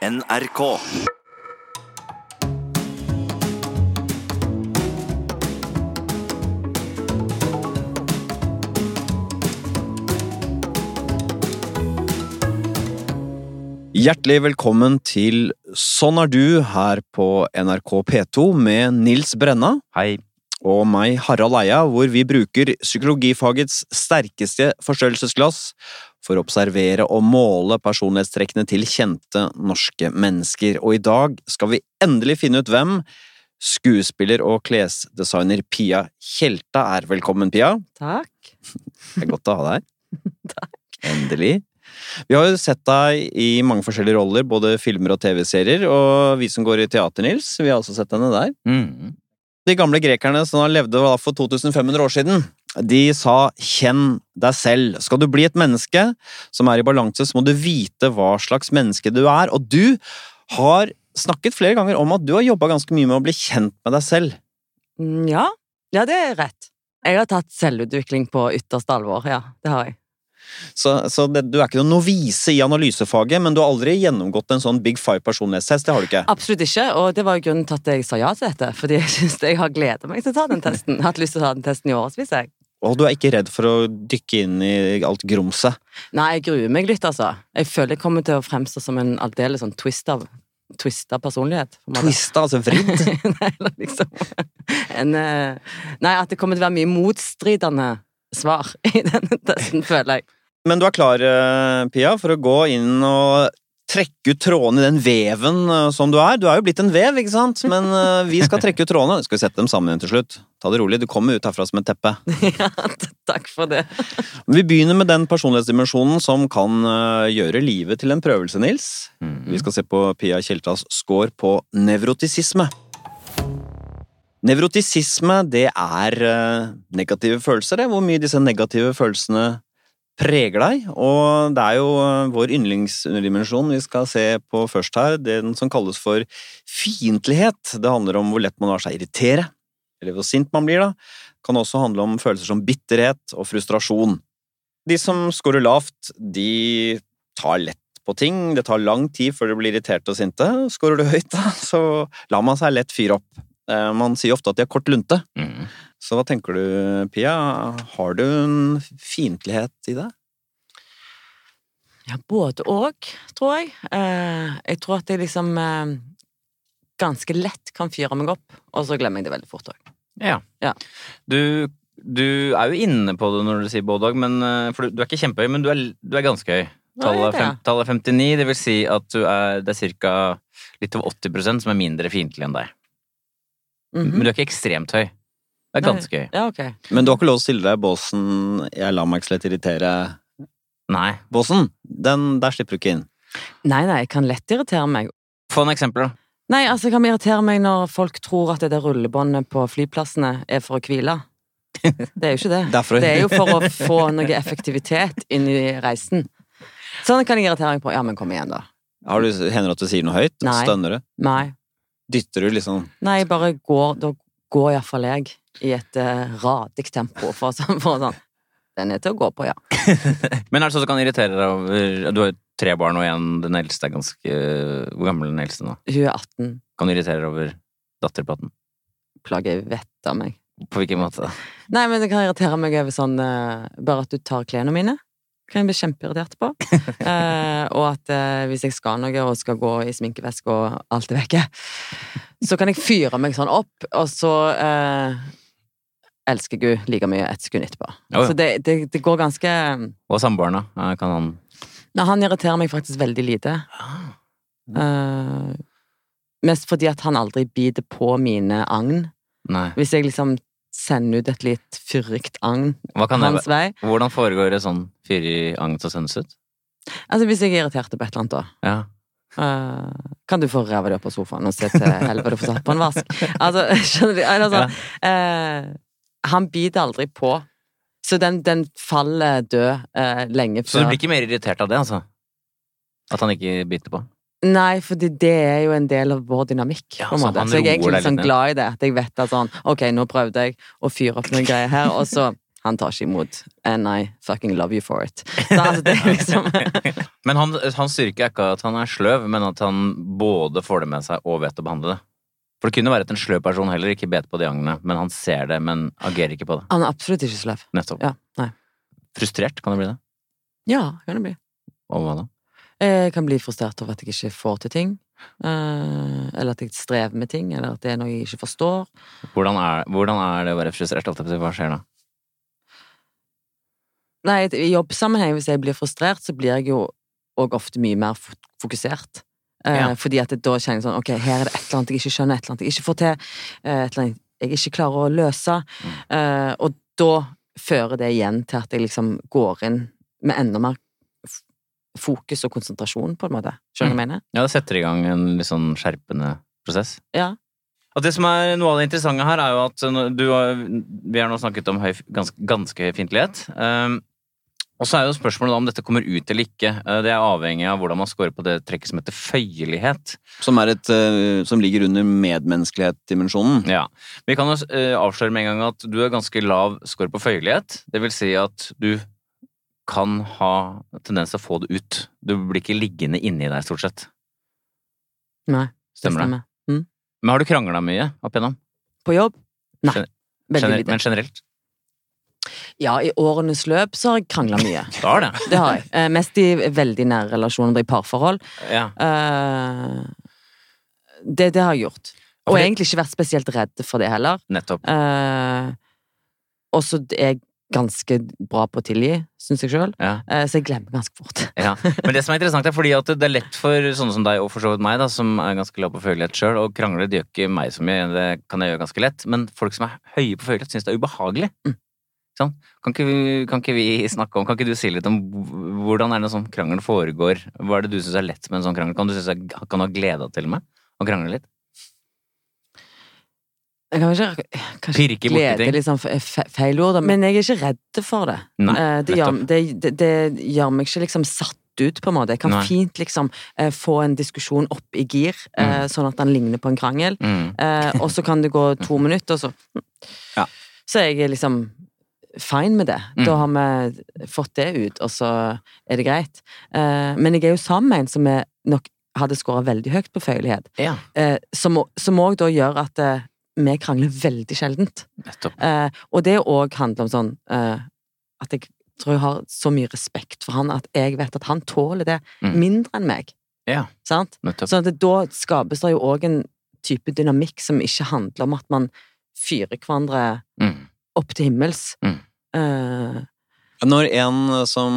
NRK. Hjertelig velkommen til Sånn er du her på NRK P2 med Nils Brenna Hei. og meg, Harald Eia, hvor vi bruker psykologifagets sterkeste forstørrelsesglass for å observere og måle personlighetstrekkene til kjente norske mennesker. Og i dag skal vi endelig finne ut hvem skuespiller og klesdesigner Pia Tjelta er. Velkommen, Pia. Takk. Det er godt å ha deg her. Endelig. Vi har jo sett deg i mange forskjellige roller, både filmer og TV-serier, og vi som går i teater, Nils, vi har også sett henne der. Mm. De gamle grekerne som levde for 2500 år siden, de sa 'kjenn deg selv'. Skal du bli et menneske som er i balanse, så må du vite hva slags menneske du er, og du har snakket flere ganger om at du har jobba ganske mye med å bli kjent med deg selv. Mm, Ja, ja, det er rett. Jeg har tatt selvutvikling på ytterste alvor, ja. Det har jeg. Så, så det, du er ikke noen novise i analysefaget, men du har aldri gjennomgått en sånn Big Five personlighetstest, det har du ikke? Absolutt ikke, og det var jo grunnen til at jeg sa ja til dette. Fordi jeg synes jeg har gleda meg til å ta den testen. Hatt lyst til å ta den testen i årevis, jeg. Og du er ikke redd for å dykke inn i alt grumset? Nei, jeg gruer meg litt, altså. Jeg føler jeg kommer til å fremstå som en aldeles sånn twista, twista personlighet. Twista, altså vridd? nei, liksom en, eh, Nei, at det kommer til å være mye motstridende svar i denne testen, føler jeg. Men du er klar, eh, Pia, for å gå inn og trekke ut trådene i den veven eh, som du er. Du er jo blitt en vev, ikke sant? Men eh, vi skal trekke ut trådene. Skal vi sette dem sammen igjen til slutt? Ta det rolig, du kommer ut herfra som et teppe. ja, takk for det. Vi begynner med den personlighetsdimensjonen som kan eh, gjøre livet til en prøvelse, Nils. Mm. Vi skal se på Pia Kjeltas score på nevrotisisme. Nevrotisisme, det er negative følelser, det. Hvor mye disse negative følelsene preger deg. Og det er jo eh, vår yndlingsunderdimensjon vi skal se på først her, den som kalles for fiendtlighet. Det handler om hvor lett man lar seg irritere, eller hvor sint man blir, da. Det Kan også handle om følelser som bitterhet og frustrasjon. De som scorer lavt, de tar lett på ting. Det tar lang tid før de blir irriterte og sinte. Scorer du høyt, da, så lar man seg lett fyre opp. Eh, Man sier ofte at de har kort lunte. Mm. Så hva tenker du, Pia? Har du en fiendtlighet i deg? Ja, både og, tror jeg. Eh, jeg tror at jeg liksom eh, ganske lett kan fyre meg opp, og så glemmer jeg det veldig fort òg. Ja. Ja. Du, du er jo inne på det når du sier både og, eh, for du, du er ikke kjempehøy, men du er, du er ganske høy. Tallet er Tallet, det? fem, tallet 59, det vil si at du er, det er cirka litt over 80% som er mindre fiendtlig enn deg. Mhm. Men du er ikke ekstremt høy. Det er ganske gøy. Ja, okay. Men du har ikke lov å stille deg i båsen 'jeg lar meg ikke slett lett irritere'-båsen. Nei. Den der slipper du ikke inn. Nei, nei, jeg kan lett irritere meg. Få en eksempel, da. Nei, altså, jeg kan irritere meg når folk tror at det der rullebåndet på flyplassene er for å hvile. Det er jo ikke det. Derfor, Det er jo for å få noe effektivitet inn i reisen. Sånn kan jeg irritere meg på. Ja, men kom igjen, da. Har du, hender det at du sier noe høyt? Nei. Stønner du? Nei. Dytter du liksom Nei, bare går Da går iallfall jeg i et uh, radig tempo, for, sånn- for sånn. Den er til å gå på, ja. Men er det sånn som kan irritere deg over Du har jo tre barn, og en, den eldste er ganske Hvor gammel er den eldste nå? Hun er 18. Kan du irritere deg over datterplaten? Plager vettet av meg. På hvilken måte? Nei, men det kan irritere meg over sånn uh, Bare at du tar klærne mine. Kan jeg bli kjempeirritert på. Eh, og at eh, hvis jeg skal noe og skal gå i sminkeveske og alt er vekke, så kan jeg fyre meg sånn opp, og så eh, elsker Gud like mye et sekund etterpå. Jo, jo. Så det, det, det går ganske Og samboeren, da? Kan han Nei, han irriterer meg faktisk veldig lite. Eh, mest fordi at han aldri biter på mine agn. Nei. Hvis jeg liksom sender ut et litt fyrig agn hans vei. Hvordan foregår det sånn fyrig agn som sendes ut? Altså, hvis jeg er irritert på et eller annet, da. Ja. Eh, kan du få ræva di opp på sofaen og se til helvete få satt på en vask? Altså, skjønner du? Altså, eh, han biter aldri på. Så den, den faller død uh, lenge Så du blir ikke mer irritert av det, altså? At han ikke biter på? Nei, for det er jo en del av vår dynamikk. Ja, på en så jeg er egentlig litt sånn glad i det. At jeg vet at sånn Ok, nå prøvde jeg å fyre opp noen greier her, og så han tar ikke imot. And I fucking love you for it. Så altså, liksom Men han, hans styrke er ikke at han er sløv, men at han både får det med seg og vet å behandle det. For det kunne være at en sløv person heller ikke bet på de angene, men han ser det, men agerer ikke på det. Han er absolutt ikke sløv. Nettopp. Ja, nei. Frustrert, kan det bli det? Ja, kan det bli. Over hva da? Jeg kan bli frustrert over at jeg ikke får til ting. eh, eller at jeg strever med ting, eller at det er noe jeg ikke forstår. Hvordan er, hvordan er det å være frustrert? Hva skjer da? Nei, i jobbsammenheng, hvis jeg blir frustrert, så blir jeg jo òg ofte mye mer fo- fokusert. Eh, Ja. Fordi at da kjenner jeg sånn Ok, her er det et eller annet jeg ikke skjønner, et eller annet jeg ikke får til, eh, et eller annet jeg ikke klarer å løse. Mm. Eh, og da fører det igjen til at jeg liksom går inn med enda mer fokus og konsentrasjon, på en måte. Skjønner du hva jeg mener? Ja, det setter i gang en litt sånn skjerpende prosess. Ja. Og det som er Noe av det interessante her, er jo at du vi har nå snakket om høy, ganske, ganske høy fiendtlighet. Um, og så er jo spørsmålet da om dette kommer ut eller ikke. Uh, det er avhengig av hvordan man scorer på det trekket som heter føyelighet. Som, er et, eh, som ligger under medmenneskelighet-dimensjonen. Ja. Vi kan jo uh, avsløre med en gang at du er ganske lav score på føyelighet. Det vil si at du kan ha tendens til å få det ut. Du blir ikke liggende inni deg, stort sett. Nei. det Stemmer det? Mm. Men har du krangla mye opp igjennom? På jobb? Nei. Veldig lite. men generelt? Ja, i årenes løp så har jeg krangla mye. Da har det. Det har jeg. Eh, mest i veldig nære relasjoner, i parforhold. Ja. Eh, det, det har jeg gjort. Og jeg har egentlig ikke vært spesielt redd for det heller. Nettopp. Eh, og så er jeg ganske bra på å tilgi, syns jeg sjøl. Ja. så jeg glemmer ganske fort. Ja. Men det som er interessant, er fordi at det er lett for sånne som deg, og for så vidt meg, da, som er ganske glad på følelighet sjøl, og krangle det gjør ikke meg så mye, det kan jeg gjøre ganske lett, men folk som er høye på følelighet, syns det er ubehagelig. Mm. Sånn. Kan, ikke vi, kan ikke vi snakke om, kan ikke du si litt om hvordan er det en sånn krangel foregår? Hva er det du syns er lett med en sånn krangel? Kan du synes jeg kan ha glede av til og med å krangle litt? Jeg kan ikke kanskje Pirke glede liksom fe- fe- feil ord, men jeg er ikke redd for det. Nei, Eh, det, gjør, det, det, det gjør meg ikke liksom satt ut, på en måte. Jeg kan Nei. fint liksom eh, få en diskusjon opp i gir, mm. sånn at den ligner på en krangel. Mm. Eh, og så kan det gå to minutter, og så Ja. Så er liksom fine med det. Mm. Da har vi fått det ut, og så er det greit. Eh, men jeg er jo sammen med en som er nok hadde skåra veldig høyt på føyelighet, Ja, eh, som òg da gjør at eh, vi krangler veldig sjeldent. Eh, og det òg handler om sånn eh, at jeg tror jeg har så mye respekt for han at jeg vet at han tåler det Mm. mindre enn meg. Ja. Sant? nettopp. Sånn at det, da skapes det jo òg en type dynamikk som ikke handler om at man fyrer hverandre Mm. Opp til himmels. Mm. Uh, Når en som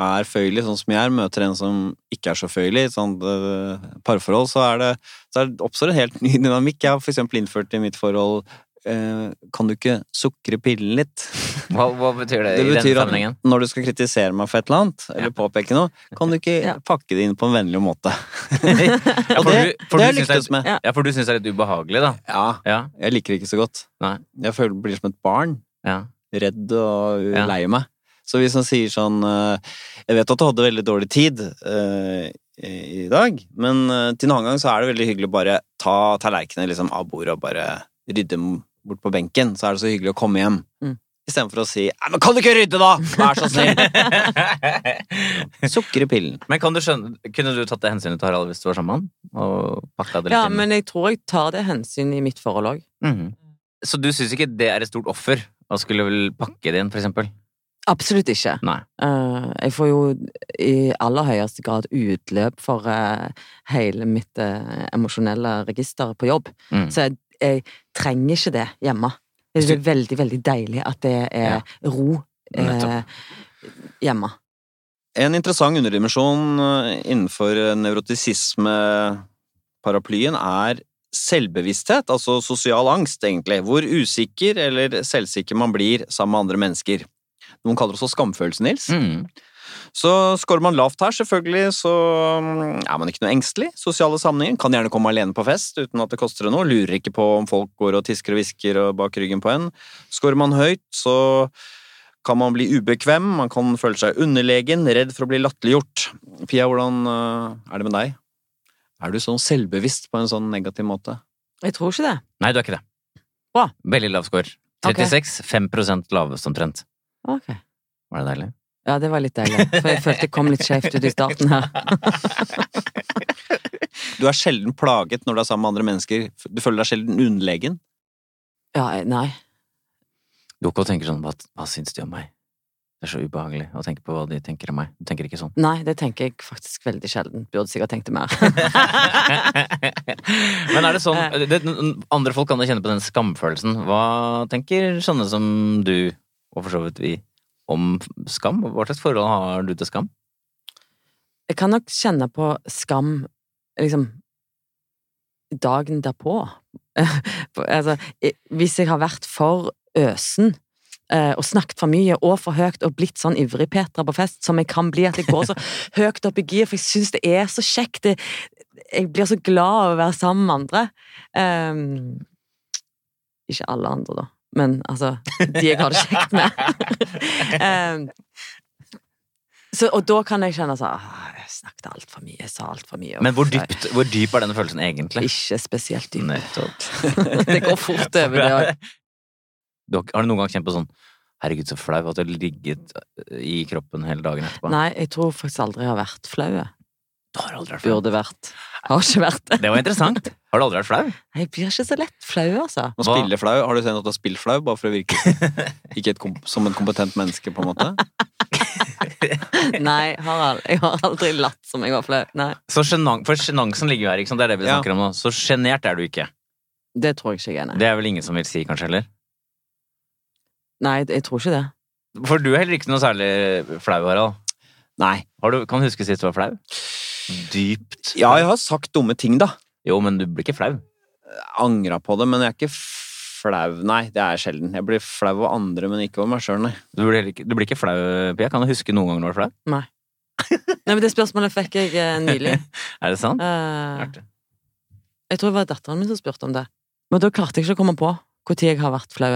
er føyelig, sånn som jeg er, møter en som ikke er så føyelig, i et sånt eh, parforhold, så, er det, så er det, oppstår en helt ny dynamikk. Jeg har for eksempel innført i mitt forhold Kan du ikke sukre pillen litt? Hva, hva betyr det, Det i betyr den sammenhengen? når du skal kritisere meg for et eller annet, eller påpeke noe, kan du ikke Ja. pakke det inn på en vennlig måte. Ja, Og det, har jeg lyktes med. Ja. Ja, for du syns det er litt ubehagelig, da? Ja, Ja. jeg liker det ikke så godt. Nei. Jeg føler det blir som et barn. Ja. Redd og lei meg. Så hvis han sier sånn eh, Jeg vet at du hadde veldig dårlig tid eh, i dag, men eh, til en annen gang så er det veldig hyggelig å bare ta tallerkenene liksom, av bordet og bare rydde bort på benken. Så er det så hyggelig å komme hjem. Mm. Istedenfor å si 'Nei, men kan du ikke rydde, da?! Vær så snill!' Sukker i pillen. Men kan du skjønne, kunne du tatt det hensynet til Harald hvis du var sammen med han? Ja, inn? men jeg tror jeg tar det hensynet i mitt forhold òg. Mhm. Så du syns ikke det er et stort offer å skulle vel pakke det inn, for eksempel? Absolutt ikke. Nei. Eh, jeg får jo i aller høyeste grad utløp for uh, hele mitt uh, emosjonelle register på jobb. Mm. Så jeg, jeg trenger ikke det hjemme. Det er veldig, veldig deilig at det er Ja. ro eh, hjemme. En interessant underdimensjon eh, innenfor nevrotisismeparaplyen er selvbevissthet, altså sosial angst, egentlig. Hvor usikker eller selvsikker man blir sammen med andre mennesker. Noen kaller det også skamfølelse, Nils. Mm. Så scorer man lavt her, selvfølgelig, så mm, er man ikke noe engstelig. Sosiale sammenhenger kan gjerne komme alene på fest uten at det koster deg noe. Lurer ikke på om folk går og tisker og hvisker og bak ryggen på en. Scorer man høyt, så kan man bli ubekvem, man kan føle seg underlegen, redd for å bli latterliggjort. Pia, hvordan øh, er det med deg? Er du sånn selvbevisst på en sånn negativ måte? Jeg tror ikke det. Nei, du er ikke det. Bra. Veldig lav score. Ok. 36, 5 lavest omtrent. Ok. Var det deilig? Ja, det var litt deilig. For jeg følte det kom litt skjevt ut i starten her. Du er sjelden plaget når du er sammen med andre mennesker. Du føler deg sjelden underlegen. Ja, nei. Du går og tenker sånn hva, hva syns de om meg? Det er så ubehagelig å tenke på hva de tenker om meg. Du tenker ikke sånn. Nei, det tenker jeg faktisk veldig sjelden. Burde sikkert tenkt det mer. Men er det sånn det, Andre folk kan jo kjenne på den skamfølelsen. Hva tenker sånne som du, og for så vidt vi, om skam? Hva slags forhold har du til skam? Jeg kan nok kjenne på skam liksom dagen derpå. altså, hvis jeg har vært for øsen eh, og snakket for mye og for høyt og blitt sånn ivrig Petra på fest som jeg kan bli, at jeg går så høyt opp i gir, for jeg syns det er så kjekt. Jeg blir så glad av å være sammen med andre. Um, ikke alle andre, da, men altså de jeg har det kjekt med. um, så, og da kan jeg kjenne sånn «Ah, Jeg snakket altfor mye, jeg sa altfor mye. Men hvor, dypt, hvor dyp er denne følelsen egentlig? Ikke spesielt dyp. Det går fort over, det òg. Har, har du noen gang kjent på sånn Herregud, så flau at du har ligget i kroppen hele dagen etterpå? Nei, jeg tror faktisk aldri jeg har vært flau. Har aldri vært flau. Burde vært. Har ikke vært det. Det var interessant. Har du aldri vært flau? Jeg blir ikke så lett flau, altså. Å spille flau, Har du sett at du har spilt flau, bare for å virke ikke et, som et kompetent menneske, på en måte? Nei, Harald. Jeg har aldri latt som jeg var flau. Nei, Så sjenang, For sjenansen ligger jo her, ikke sant? Det er det vi Ja. snakker om nå. Så sjenert er du ikke. det tror jeg ikke jeg er. Nei, Det er vel ingen som vil si, kanskje, heller? nei jeg tror ikke det. For du er heller ikke noe særlig flau, Harald. Nei. Har du, kan du huske sist du var flau? Dypt Ja, jeg har sagt dumme ting, da. Jo, men du blir ikke flau. Angra på det, men jeg er ikke flau. Nei, det er sjelden. Jeg blir flau av andre, men ikke over meg sjøl, nei. Du blir, ikke, du blir ikke flau, Pia? Kan du huske noen gang du var flau? Nei, Nei, men Det spørsmålet fikk jeg eh, nylig. Er det sant? Uh, jeg tror det var datteren min som spurte om det. Men da klarte jeg ikke å komme på når jeg har vært flau.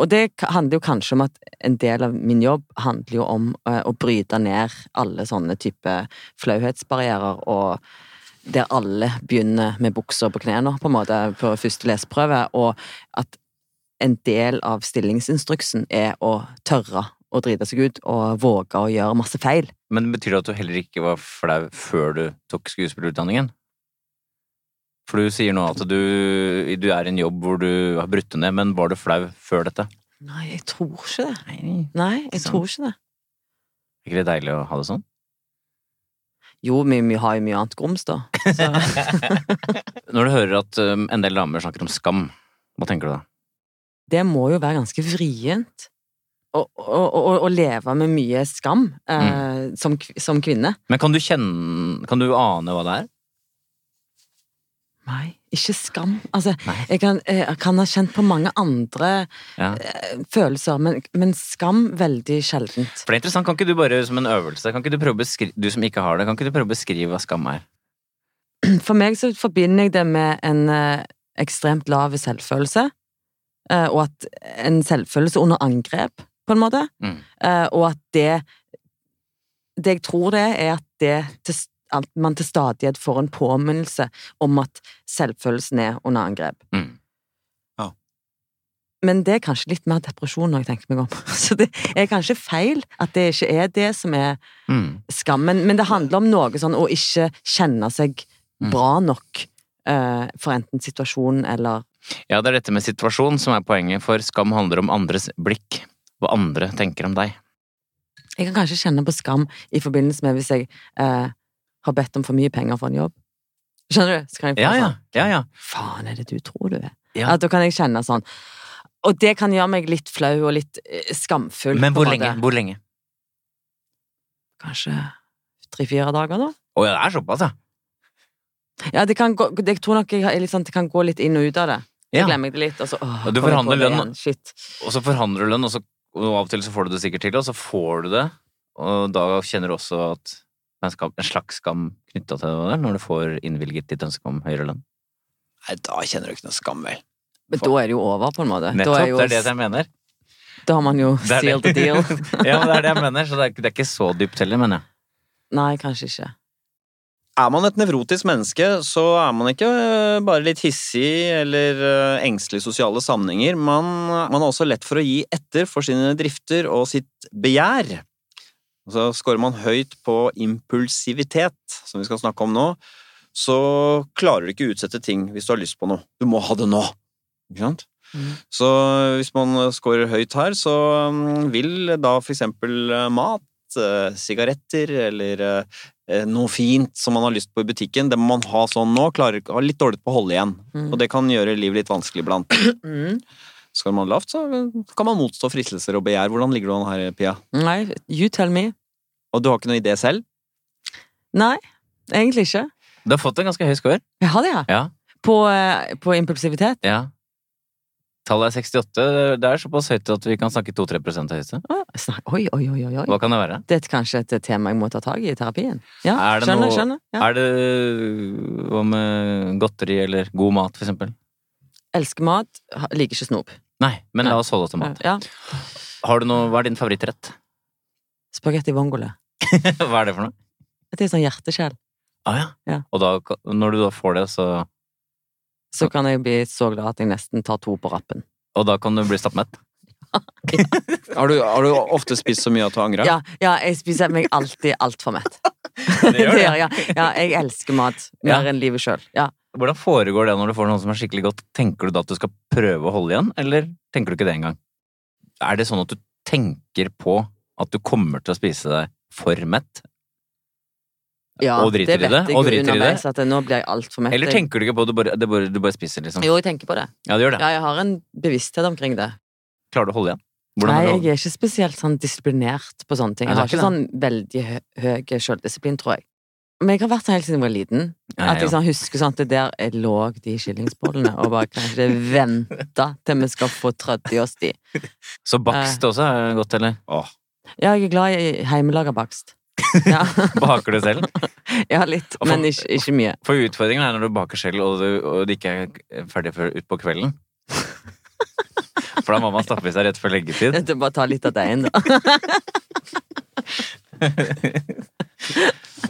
Og det handler jo kanskje om at en del av min jobb handler jo om eh, å bryte ned alle sånne type flauhetsbarrierer, og der alle begynner med bukser på knærne, på en måte, på første leseprøve, og at en del av stillingsinstruksen er å tørre å drite seg ut og våge å gjøre masse feil. Men betyr det at du heller ikke var flau før du tok skuespillerutdanningen? For du sier nå at du, du er i en jobb hvor du har brutt ned, men var du flau før dette? Nei, jeg tror ikke det. Nei. Nei, jeg sånn. tror ikke det. Er ikke det deilig å ha det sånn? Jo, vi, vi har jo mye annet grums, da. Når du hører at um, en del damer snakker om skam, hva tenker du da? det må jo være ganske vrient å, å, å, å leve med mye skam eh, som, som kvinne. Men kan du kjenne Kan du ane hva det er? Nei, ikke skam. Altså, jeg kan, jeg kan ha kjent på mange andre Ja. eh, følelser, men, men skam veldig sjeldent. For det er interessant, kan ikke du bare som en øvelse Kan ikke du prøve beskrive Du som ikke har det, kan ikke du prøve å beskrive hva skam er? For meg så forbinder jeg det med en eh, ekstremt lav selvfølelse, eh, og at en selvfølelse under angrep, på en måte. Mm. Eh, og at det Det jeg tror det er, er at det til, at man til stadighet får en påminnelse om at selvfølelsen er under angrep. Mm. Men det er kanskje litt mer depresjon når jeg tenker meg om. Så det er kanskje feil at det ikke er det som er Mm. skam. Men, men det handler om noe sånn å ikke kjenne seg Mm. bra nok uh, for enten situasjonen eller Ja, det er dette med situasjon som er poenget, for skam handler om andres blikk. Hva andre tenker om deg. Jeg kan kanskje kjenne på skam i forbindelse med hvis jeg eh, har bedt om for mye penger for en jobb. Skjønner du? Så kan jeg Ja, ja. sånn ja, ja. Faen, er det du tror du er? Ja. At da kan jeg kjenne sånn Og det kan gjøre meg litt flau og litt eh, skamfull. Men hvor lenge? Hvor lenge? Kanskje tre-fire dager, da? Å ja, det er såpass, ja. Ja, det kan gå, jeg tror nok jeg, sånn, det kan gå litt inn og ut av det. Så ja. glemmer jeg det litt, og så åh, Og du forhandler lønn. Shit. Og så forhandler du lønn, og, så, og av og til så får du det sikkert til, og så får du det. Og da kjenner du også at en, skam, en slags skam knytta til det der, når du får innvilget ditt ønske om høyere lønn. Nei, da kjenner du ikke noe skam, vel. Men da er det jo over, på en måte. Nettopp, da, er jo, det er det jeg mener. da har man jo sealed the deal. ja, men det er det jeg mener, så det er, ikke- det er ikke så dypt heller, mener jeg. Nei, kanskje ikke. Er man et nevrotisk menneske, så er man ikke øh, bare litt hissig eller øh, engstelig i sosiale sammenhenger. Man, man er også lett for å gi etter for sine drifter og sitt begjær. Og Så scorer man høyt på impulsivitet, som vi skal snakke om nå, så klarer du ikke å utsette ting hvis du har lyst på noe. Du må ha det nå! Ikke sant? Mm. Så hvis man scorer høyt her, så mm, vil da for eksempel øh, mat, øh, sigaretter eller øh, noe fint som man har lyst på i butikken, det må man ha sånn nå, klarer ikke- har litt dårlig på å holde igjen. Mm. Og det kan gjøre livet litt vanskelig iblant. Mm. Skal man lavt, så kan man motstå fristelser og begjær. Hvordan ligger du an her, Pia? Nei, you tell me. Og du har ikke noe idé selv? Nei, egentlig ikke. Du har fått en ganske høy score. Jeg har det, ja. Ja. På, eh, på impulsivitet. ja. Tallet er 68. Det er såpass høyt at vi kan snakke 2-3 høyeste. Oi, oi, oi, oi, oi. Hva kan det være? Det er kanskje et tema jeg må ta tak i i terapien. Ja, Er det skjønner, noe- skjønner. Ja. Er det hva med godteri eller god mat, for eksempel? Elsker mat, liker ikke snop. Nei, men la oss holde oss til mat. Ja. Har du noe, hva er din favorittrett? Spagetti vongole. hva er det for noe? Det er sånn hjerteskjell. Ah, ja. Ja. Og da, når du da får det, så Så kan jeg bli så glad at jeg nesten tar to på rappen. Og da kan du bli stappmett? Har du, har du ofte spist så mye at du angrer? Ja, ja, jeg spiser meg alltid altfor mett. Det gjør det. Ja, jeg elsker mat mer Ja. enn livet sjøl. Ja. Hvordan foregår det når du får noe som er skikkelig godt? Tenker du da at du skal prøve å holde igjen, eller tenker du ikke det engang? Er det sånn at du tenker på at du kommer til å spise deg for mett? Ja, Og driter i det? vet jeg Og jo driter i det? At nå blir jeg altfor mett. Eller tenker du ikke på det, du bare, det bare, du bare spiser, liksom? Jo, jeg tenker på det. Ja, du gjør det. Ja, jeg har en bevissthet omkring det. Klarer du å holde igjen? Hvordan Nei, det jeg er ikke spesielt sånn disiplinert på sånne ting. Jeg har ikke sånn veldig høy selvdisiplin, tror jeg. Men jeg har vært sånn helt siden jeg var liten. Ja, At jeg sånn husker sånn at det der lå de skillingsbollene og bare kanskje vente til vi skal få trødd i oss de. Så bakst også er godt, eller? Åh, Ja, jeg er glad i hjemmelaga bakst. Ja, Baker du selv? ja litt, for- men ikke, ikke mye. For utfordringen er når du baker selv, og, du, og det ikke er ferdig før utpå kvelden. For da må man stappe i seg rett før leggetid. Er bare ta litt av deigen, da.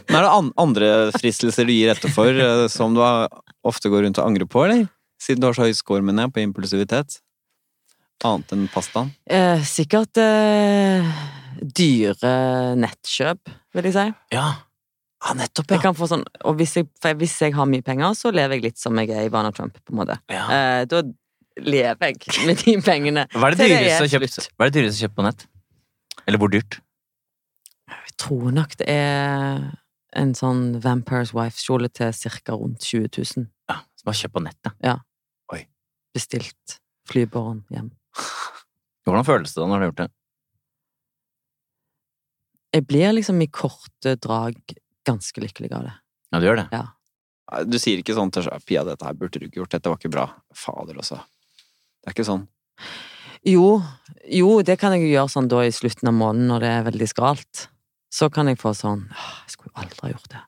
Men er det an andre fristelser du gir etter for, eh, som du har- ofte går rundt og angrer på, eller? Siden du har så høy score, mener jeg, på impulsivitet. Annet enn pastaen. Eh, sikkert eh, dyre nettkjøp, vil jeg si. Ja. ja, nettopp, Jeg ja. kan få sånn, og hvis jeg, for hvis jeg har mye penger, så lever jeg litt som jeg er Ivana Trump, på en måte. ja. Eh, da lever jeg med de pengene. Hva er det til det dyreste er du har kjøpt? slutt. Hva er det dyreste du har kjøpt på nett? Eller hvor dyrt? Jeg tror nok det er en sånn Vampires Wife-kjole til cirka rundt 20 000. Ja, Som har kjøpt på nettet? ja. Oi. Bestilt flybåren hjem. Hvordan føles det da når du har gjort det? Jeg blir liksom i korte drag ganske lykkelig av det. Ja, du gjør det. Ja. Du sier ikke sånn til Pia, dette her burde du ikke gjort, dette var ikke bra. Fader, altså. Det er ikke sånn. Jo, jo, det kan jeg jo gjøre sånn da i slutten av måneden når det er veldig skralt. Så kan jeg få sånn Jeg skulle jo aldri ha gjort det.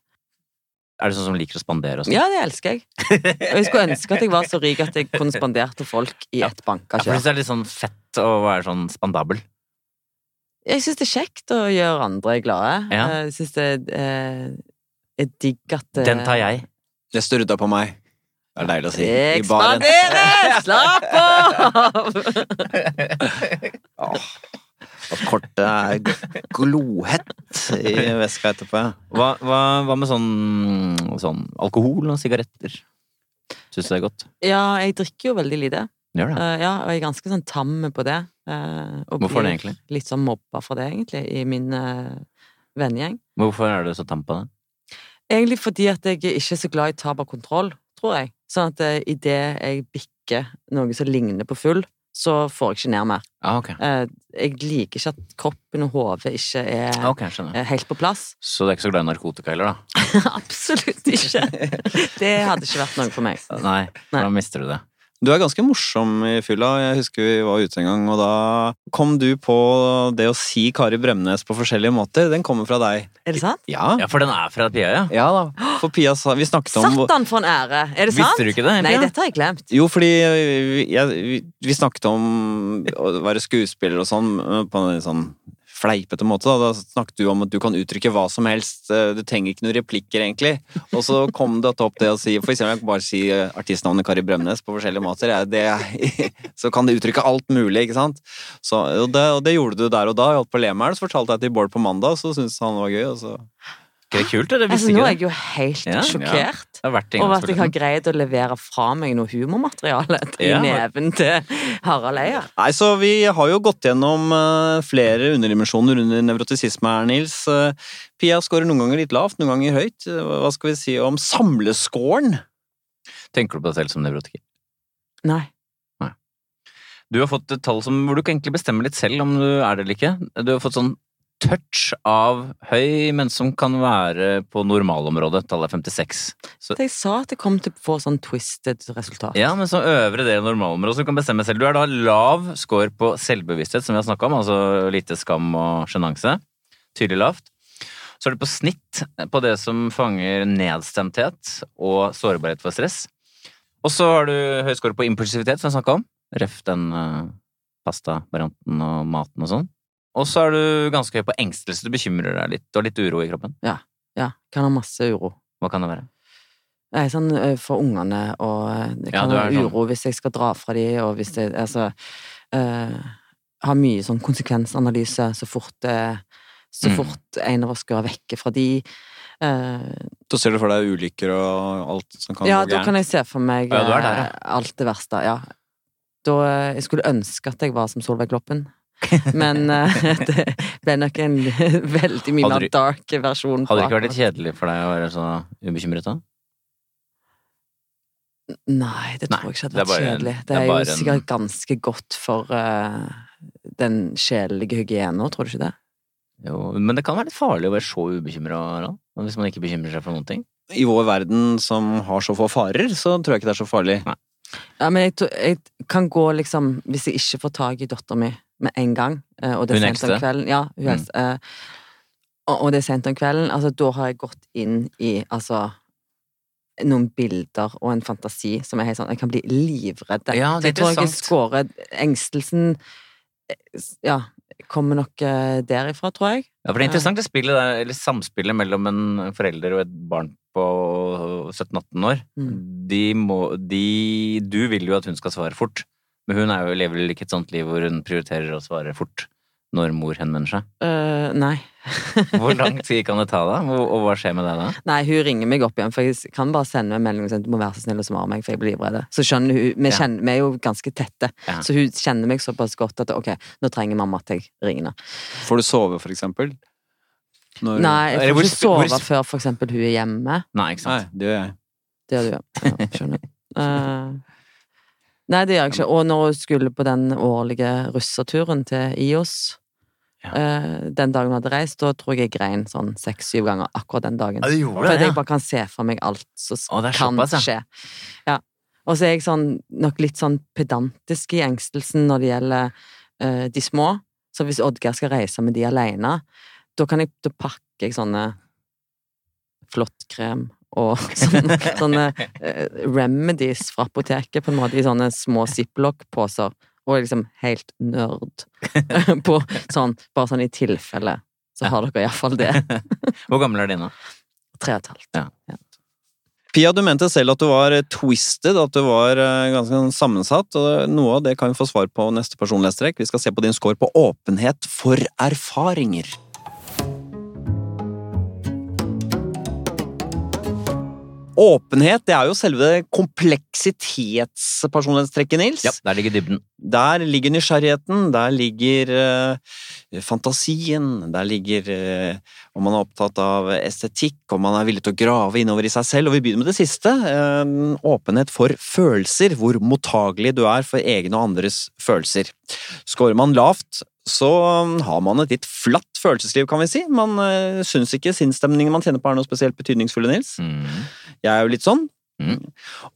Er det sånn som liker å spandere og sånn? Ja, det elsker jeg. Og jeg skulle ønske at jeg var så rik at jeg kunne spandert til folk i et banka Ja, for kjør. det er litt sånn fett å være sånn spandabel. Jeg syns det er kjekt å gjøre andre glade. Ja. Jeg syns det er, er digg at eh, Den tar jeg. Det størda på meg. Det er deilig å si. I Jeg spanderer! Slapp av! At kortet er glohett i veska etterpå. Hva, hva, hva med sånn, sånn alkohol og sigaretter? Syns du det er godt? Ja, jeg drikker jo veldig lite. Gjør det? Uh, ja, og jeg er ganske sånn tam på det. Uh, og Hvorfor det egentlig? Litt sånn mobba for det, egentlig, i min uh, vennegjeng. Hvorfor er du så tam på det? Egentlig fordi at jeg er ikke så glad i tap av kontroll, tror jeg. Sånn at uh, idet jeg bikker noe som ligner på full, så får jeg ikke ned mer. Ah, ok. Eh, jeg liker ikke at kroppen og hodet ikke er Ah, ok, skjønner. er helt på plass. Så du er ikke så glad i narkotika heller, da? Absolutt ikke! Det hadde ikke vært noe for meg. Nei, Nei. da mister du det. Du er ganske morsom i fylla. Jeg husker vi var ute en gang, og da kom du på det å si Kari Bremnes på forskjellige måter. Den kommer fra deg. Er det sant? Ja. Ja, for den er fra Pia, ja. Ja da. For Pia sa Vi snakket om Satan for en ære! Er det sant? Visste du ikke det? Nei, dette har jeg glemt. Jo, fordi vi, jeg, vi, vi snakket om å være skuespiller og sånn på en sånn fleipete måte. Da. da snakket du om at du kan uttrykke hva som helst. eh, Du trenger ikke noen replikker, egentlig. Og så kom det opp det å si For eksempel, jeg kan bare si eh, artistnavnet Kari Bremnes på forskjellige måter. Det, så kan det uttrykke alt mulig, ikke sant. Så, og, det, og det gjorde du der og da. Jeg holdt på å le med det, så fortalte jeg til Bård på mandag, så syntes han det var gøy. Og så Ikke det kult? Eller? Altså, Visste nå er jeg jo helt Ja, sjokkert ja. over at jeg har greid å levere fra meg noe humormateriale til Ja. neven til Harald Eia. Nei, så vi har jo gått gjennom eh, flere underdimensjoner under nevrotisisme her, Nils. Eh, Pia scorer noen ganger litt lavt, noen ganger høyt. Eh, Hva skal vi si om samlescoren? Tenker du på deg selv som nevrotiker? Nei. Du har fått et tall som, hvor du kan egentlig bestemme litt selv om du er det eller ikke. Du har fått sånn touch av høy, men som kan være på normalområdet. Tallet er 56. Så, Jeg sa at det kom til å få sånn twisted resultat. ja, men så øvre del av normalområdet, så du kan bestemme selv. Du er da lav score på selvbevissthet, som vi har snakka om, altså lite skam og sjenanse. Tydelig lavt. Så er du på snitt på det som fanger nedstemthet og sårbarhet for stress. Og så har du høy score på impulsivitet, som jeg snakka om. Ref den uh, pastavarianten og maten og sånn. Og så er du ganske høy på engstelse. Du bekymrer deg litt. Du har litt uro i kroppen. Ja. Kan ha masse uro. Hva kan det være? Jeg er sånn for ungene, og det kan ja, være uro sånn- uro hvis jeg skal dra fra dem, og hvis jeg Altså uh, Har mye sånn konsekvensanalyse så fort det Så Mm. fort en av oss skal vekke fra de. Eh, Da ser du for deg ulykker og alt som kan ja, gå da kan jeg se for meg Ja, er der, ja. alt det verste, ja. Da eh, Jeg skulle ønske at jeg var som Solveig Kloppen. Men uh, det ble nok en veldig mye mer dark versjon. Hadde det ikke vært litt kjedelig for deg å være så ubekymret da? Nei, det tror jeg ikke hadde vært kjedelig. det Det er jo en- sikkert ganske godt for uh, den sjelelige hygienen, tror du ikke det? Jo, men det kan være litt farlig å være så ubekymra, Harald. Hvis man ikke bekymrer seg for noen ting. I vår verden som har så få farer, så tror jeg ikke det er så farlig. Ja, men jeg, jeg kan gå liksom Hvis jeg ikke får tak i dattera mi med en gang, eh, og det er sent om kvelden Ja, hun Mm. eldste. eh, og, det er sent om kvelden, altså da har jeg gått inn i altså noen bilder og en fantasi som er helt sånn Jeg kan bli livredd. Ja, det er jeg tror jeg skårer scorer Engstelsen Ja, kommer nok eh, derifra, tror jeg. Ja, for det er interessant det spillet der, eller samspillet mellom en forelder og et barn på 17-18 år. Mm. De må, de, du vil jo at hun skal svare fort, men hun er jo, lever vel ikke et sånt liv hvor hun prioriterer å svare fort når mor henvender seg. Uh, nei. Hvor lang tid kan det ta da, og, og hva skjer med deg da? Nei, hun ringer meg opp igjen, for jeg kan bare sende en melding og si at du må være så snill å svare meg, for jeg blir livredd. Så skjønner hun Vi, Ja. vi er jo ganske tette, Ja. så hun kjenner meg såpass godt at ok, nå trenger mamma at jeg ringer henne. Får du sove, for eksempel? Når... Nei, jeg får ikke hvor sove sp- før for eksempel hun er hjemme. Nei, ikke Nei, det gjør jeg. Det gjør du, ja. ja skjønner. Eh, nei, det gjør jeg ikke. Og når hun skulle på den årlige russeturen til IOS Ja. eh, den dagen hun hadde reist, da tror jeg jeg grein sånn seks-syv ganger akkurat den dagen. du For at jeg bare kan se for meg alt som det kan såpass, skje. Ja. Og så er jeg sånn, nok litt sånn pedantisk i engstelsen når det gjelder eh, de små. Så hvis Oddgeir skal reise med de alene, da, kan jeg, da pakker jeg sånne flåttkrem og sånne, sånne eh, remedies fra apoteket på en måte i sånne små ziplock-poser. Og liksom helt nerd på sånn, bare sånn i tilfelle. Så har dere iallfall det. Hvor gammel er de nå? Tre og et halvt. Pia, du mente selv at du var eh, twisted, at du var eh, ganske sånn sammensatt. og Noe av det kan vi få svar på neste personlighetstrekk. Vi skal se på din score på åpenhet for erfaringer. Åpenhet det er jo selve kompleksitetspersonlighetstrekket, Nils. Ja, der ligger dybden. Der ligger nysgjerrigheten, der ligger uh, fantasien, der ligger uh, om man er opptatt av estetikk, om man er villig til å grave innover i seg selv. Og vi begynner med det siste. Uh, åpenhet for følelser, hvor mottagelig du er for egne og andres følelser. Skårer man lavt, så um, har man et litt flatt følelsesliv, kan vi si. Man uh, syns ikke sinnsstemningen man kjenner på er noe spesielt betydningsfulle, Nils. Mm. Jeg er jo litt sånn. Mm.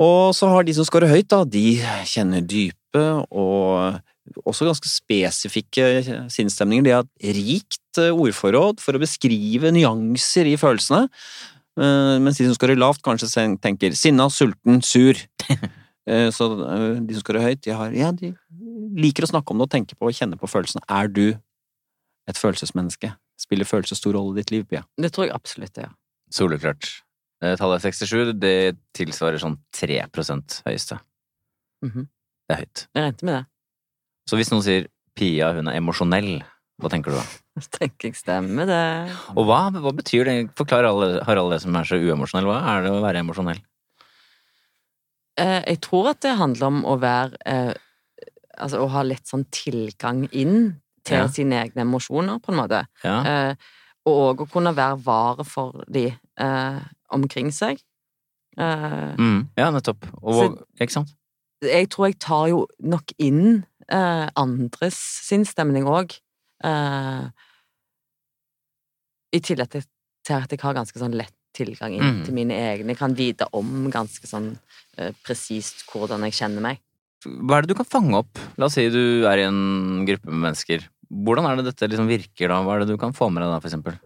Og så har de som scorer høyt, da, de kjenner dype og også ganske spesifikke sinnsstemninger. De har et rikt eh, ordforråd for å beskrive nyanser i følelsene. Eh, Mens de som scorer lavt, kanskje tenker sinna, sulten, sur. Eh, Så de som scorer høyt, de, har, ja, de liker å snakke om det og tenke på og kjenne på følelsene. Er du et følelsesmenneske? Spiller følelser stor rolle i ditt liv, Pia? Det tror jeg absolutt det gjør. Soleklart. Eh, Tallet 67, det tilsvarer sånn 3 høyeste. Mhm. Det er høyt. Jeg regnet med det. Så hvis noen sier Pia, hun er emosjonell, hva tenker du da? Jeg tenker ikke stemmer det. Og hva, hva betyr det? Forklar alle, har alle det som er så uemosjonell. Hva er det å være emosjonell? Eh, jeg tror at det handler om å være eh, Altså å ha litt sånn tilgang inn til Ja. sine egne emosjoner, på en måte. Ja. Og òg å kunne være vare for de omkring seg. Uh, Mm, ja, nettopp. Og, Så- ikke sant? jeg tror jeg tar jo nok inn uh, andres sinnsstemning òg. Uh, I tillegg til at jeg har ganske sånn lett tilgang inn Mm. til mine egne. Jeg kan vite om ganske sånn eh, presist hvordan jeg kjenner meg. Hva er det du kan fange opp? La oss si du er i en gruppe med mennesker. Hvordan er det dette liksom virker da? Hva er det du kan få med deg da, for eksempel?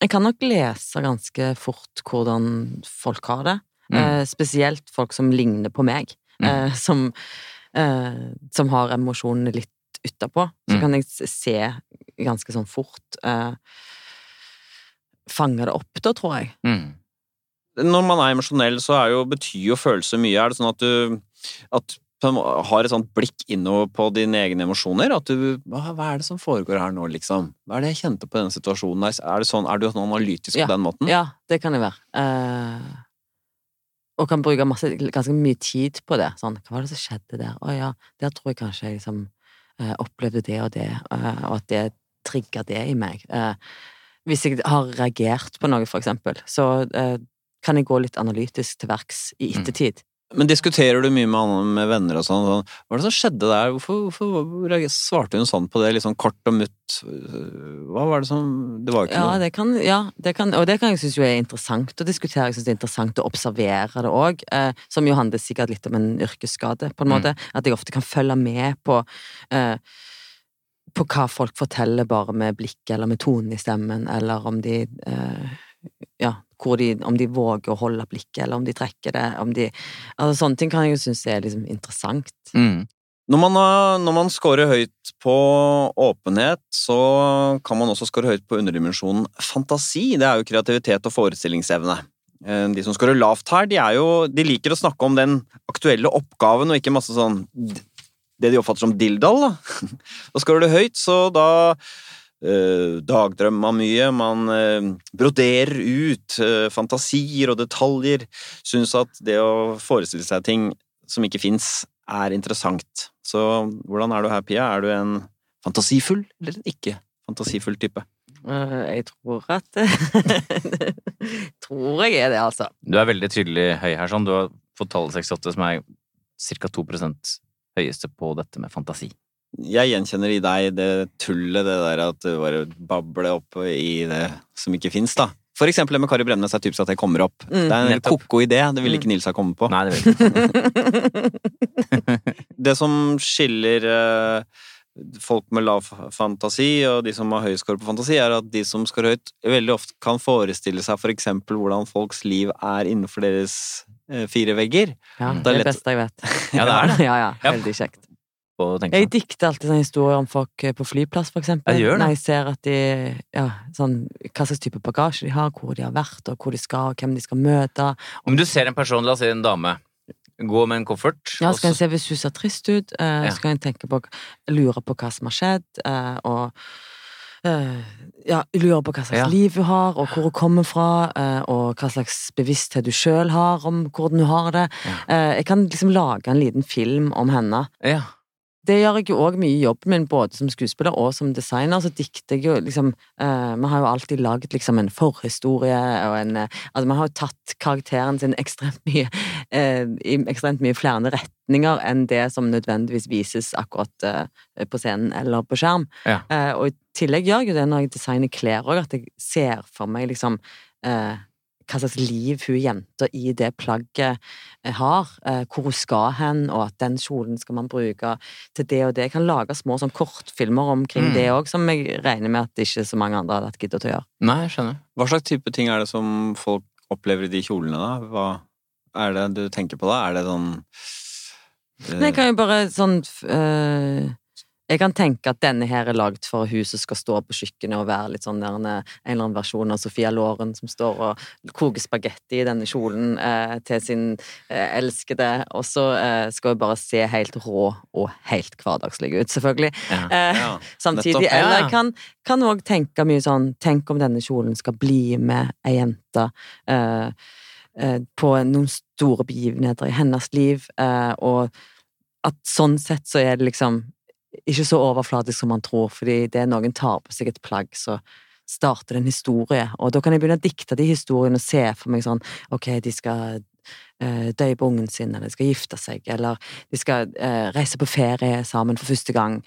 Jeg kan nok lese ganske fort hvordan folk har det. Mm. Eh, spesielt folk som ligner på meg. Mm. Eh, som, eh, som har emosjonene litt utapå. Så Mm. kan jeg se ganske sånn fort eh, Fange det opp, da, tror jeg. Mm. Når man er emosjonell, så er jo, betyr jo følelser mye. Er det sånn at du at har et sånt blikk innover på dine egne emosjoner? At du hva, er det som foregår her nå, liksom? Hva er det jeg kjente på denne situasjonen? Er, det sånn, er du sånn analytisk Ja. på den måten? Ja, det kan jeg være. Uh, og kan bruke masse, ganske mye tid på det. Sånn, hva var det som skjedde der? Å ja, der tror jeg kanskje jeg liksom uh, opplevde det og det, uh, og at det trigga det i meg. Hvis jeg har reagert på noe, for eksempel, så kan jeg gå litt analytisk til verks i Mm. ettertid. Men diskuterer du mye med, venner og sånn? sånn hva er det som skjedde der? Hvorfor, hvorfor svarte hun sånn på det, litt sånn kort og mutt? Hva var det som Det var ikke Ja, noe det kan, ja det kan, og det kan jeg synes jo er interessant å diskutere. Jeg synes det er interessant å observere det òg, eh, som jo handler sikkert litt om en yrkesskade, på en Mm. måte. At jeg ofte kan følge med på eh, på hva folk forteller bare med blikket eller med tonen i stemmen, eller om de eh, Ja, de, om de våger å holde blikket, eller om de trekker det, de Altså sånne ting kan jeg jo synes er liksom interessant. Mm. Når man, har- når man scorer høyt på åpenhet, så kan man også score høyt på underdimensjonen fantasi. Det er jo kreativitet og forestillingsevne. Eh, De som scorer lavt her, de, jo, de liker å snakke om den aktuelle oppgaven, og ikke masse sånn det de oppfatter som dilldall. Da, da scorer du høyt, så da eh, dagdrømmer mye. Man eh, broderer ut eh, fantasier og detaljer. Syns at det å forestille seg ting som ikke fins, er interessant. Så hvordan er du her, Pia? Er du en fantasifull eller en ikke fantasifull type? Eh, jeg tror at Tror jeg er det, altså. Du er veldig tydelig høy her, sånn. Du har fått tallet 68, som er ca. 2% høyeste på dette med fantasi. Jeg gjenkjenner i deg det tullet, det der at du bare babler opp i det som ikke fins, da. For eksempel det med Kari Bremnes er typisk at det kommer opp. Mm. Det er en ko-ko idé, det ville ikke Nils ha kommet på. Nei, det vil ikke. Det som skiller eh, folk med lav fantasi og de som har høy score på fantasi, er at de som scorer høyt, veldig ofte kan forestille seg for eksempel hvordan folks liv er innenfor deres eh, fire vegger. Ja, Det er det lett- beste jeg vet. Ja, det er det. Ja, ja, Ja. veldig kjekt. Å tenke Jeg på. dikter alltid sånne historier om folk eh, på flyplass, for eksempel. Jeg gjør det. Når jeg ser at de Ja, sånn Hva slags type bagasje de har, hvor de har vært, og hvor de skal, og hvem de skal møte. Om du ser en person, la oss si en dame, gå med en koffert Ja, så kan jeg se hvis hun ser trist ut, eh, Ja. så kan jeg tenke på Lure på hva som har skjedd, eh, og Uh, ja, lure på hva slags Ja. liv hun har, og hvor hun kommer fra, uh, og hva slags bevissthet hun sjøl har om hvordan hun har det. Ja. Uh, jeg kan liksom lage en liten film om henne. Ja. Det gjør jeg jo òg mye i jobben min, både som skuespiller og som designer. Så dikter jeg jo liksom Vi har jo alltid laget liksom en forhistorie og en uh, Altså, vi har jo tatt karakteren sin ekstremt mye uh, i ekstremt mye flere retninger enn det som nødvendigvis vises akkurat på scenen eller på skjerm. Ja. Og i tillegg gjør jeg jo det når jeg designer klær òg, at jeg ser for meg liksom hva slags liv hun jenta i det plagget eh, har, eh, hvor hun skal hen, og at den kjolen skal man bruke til det og det. Jeg kan lage små sånn kortfilmer omkring Mm. det òg, som jeg regner med at ikke så mange andre hadde hatt giddet å gjøre. Nei, jeg skjønner. Hva slags type ting er det som folk opplever i de kjolene, da? Hva er det du tenker på da? Er det sånn det... Jeg kan jo bare sånn eh, Jeg kan tenke at denne her er lagd for hun som skal stå på kjøkkenet og være litt sånn der en, en eller annen versjon av Sofia Loren som står og koker spagetti i denne kjolen eh, til sin eh, elskede, og så eh, skal hun bare se helt rå og helt hverdagslig ut, selvfølgelig. Ja. Eh, Ja, samtidig. nettopp. Ja, Eller jeg kan, kan også tenke mye sånn Tenk om denne kjolen skal bli med ei jente eh, eh, på noen store begivenheter i hennes liv, eh, og at sånn sett så er det liksom ikke så overflatisk som man tror, fordi det er noen tar på seg et plagg, så starter det en historie, og da kan jeg begynne å dikte de historiene og se for meg sånn Ok, de skal eh, på ungen sin, eller de skal gifte seg, eller de skal eh, reise på ferie sammen for første gang.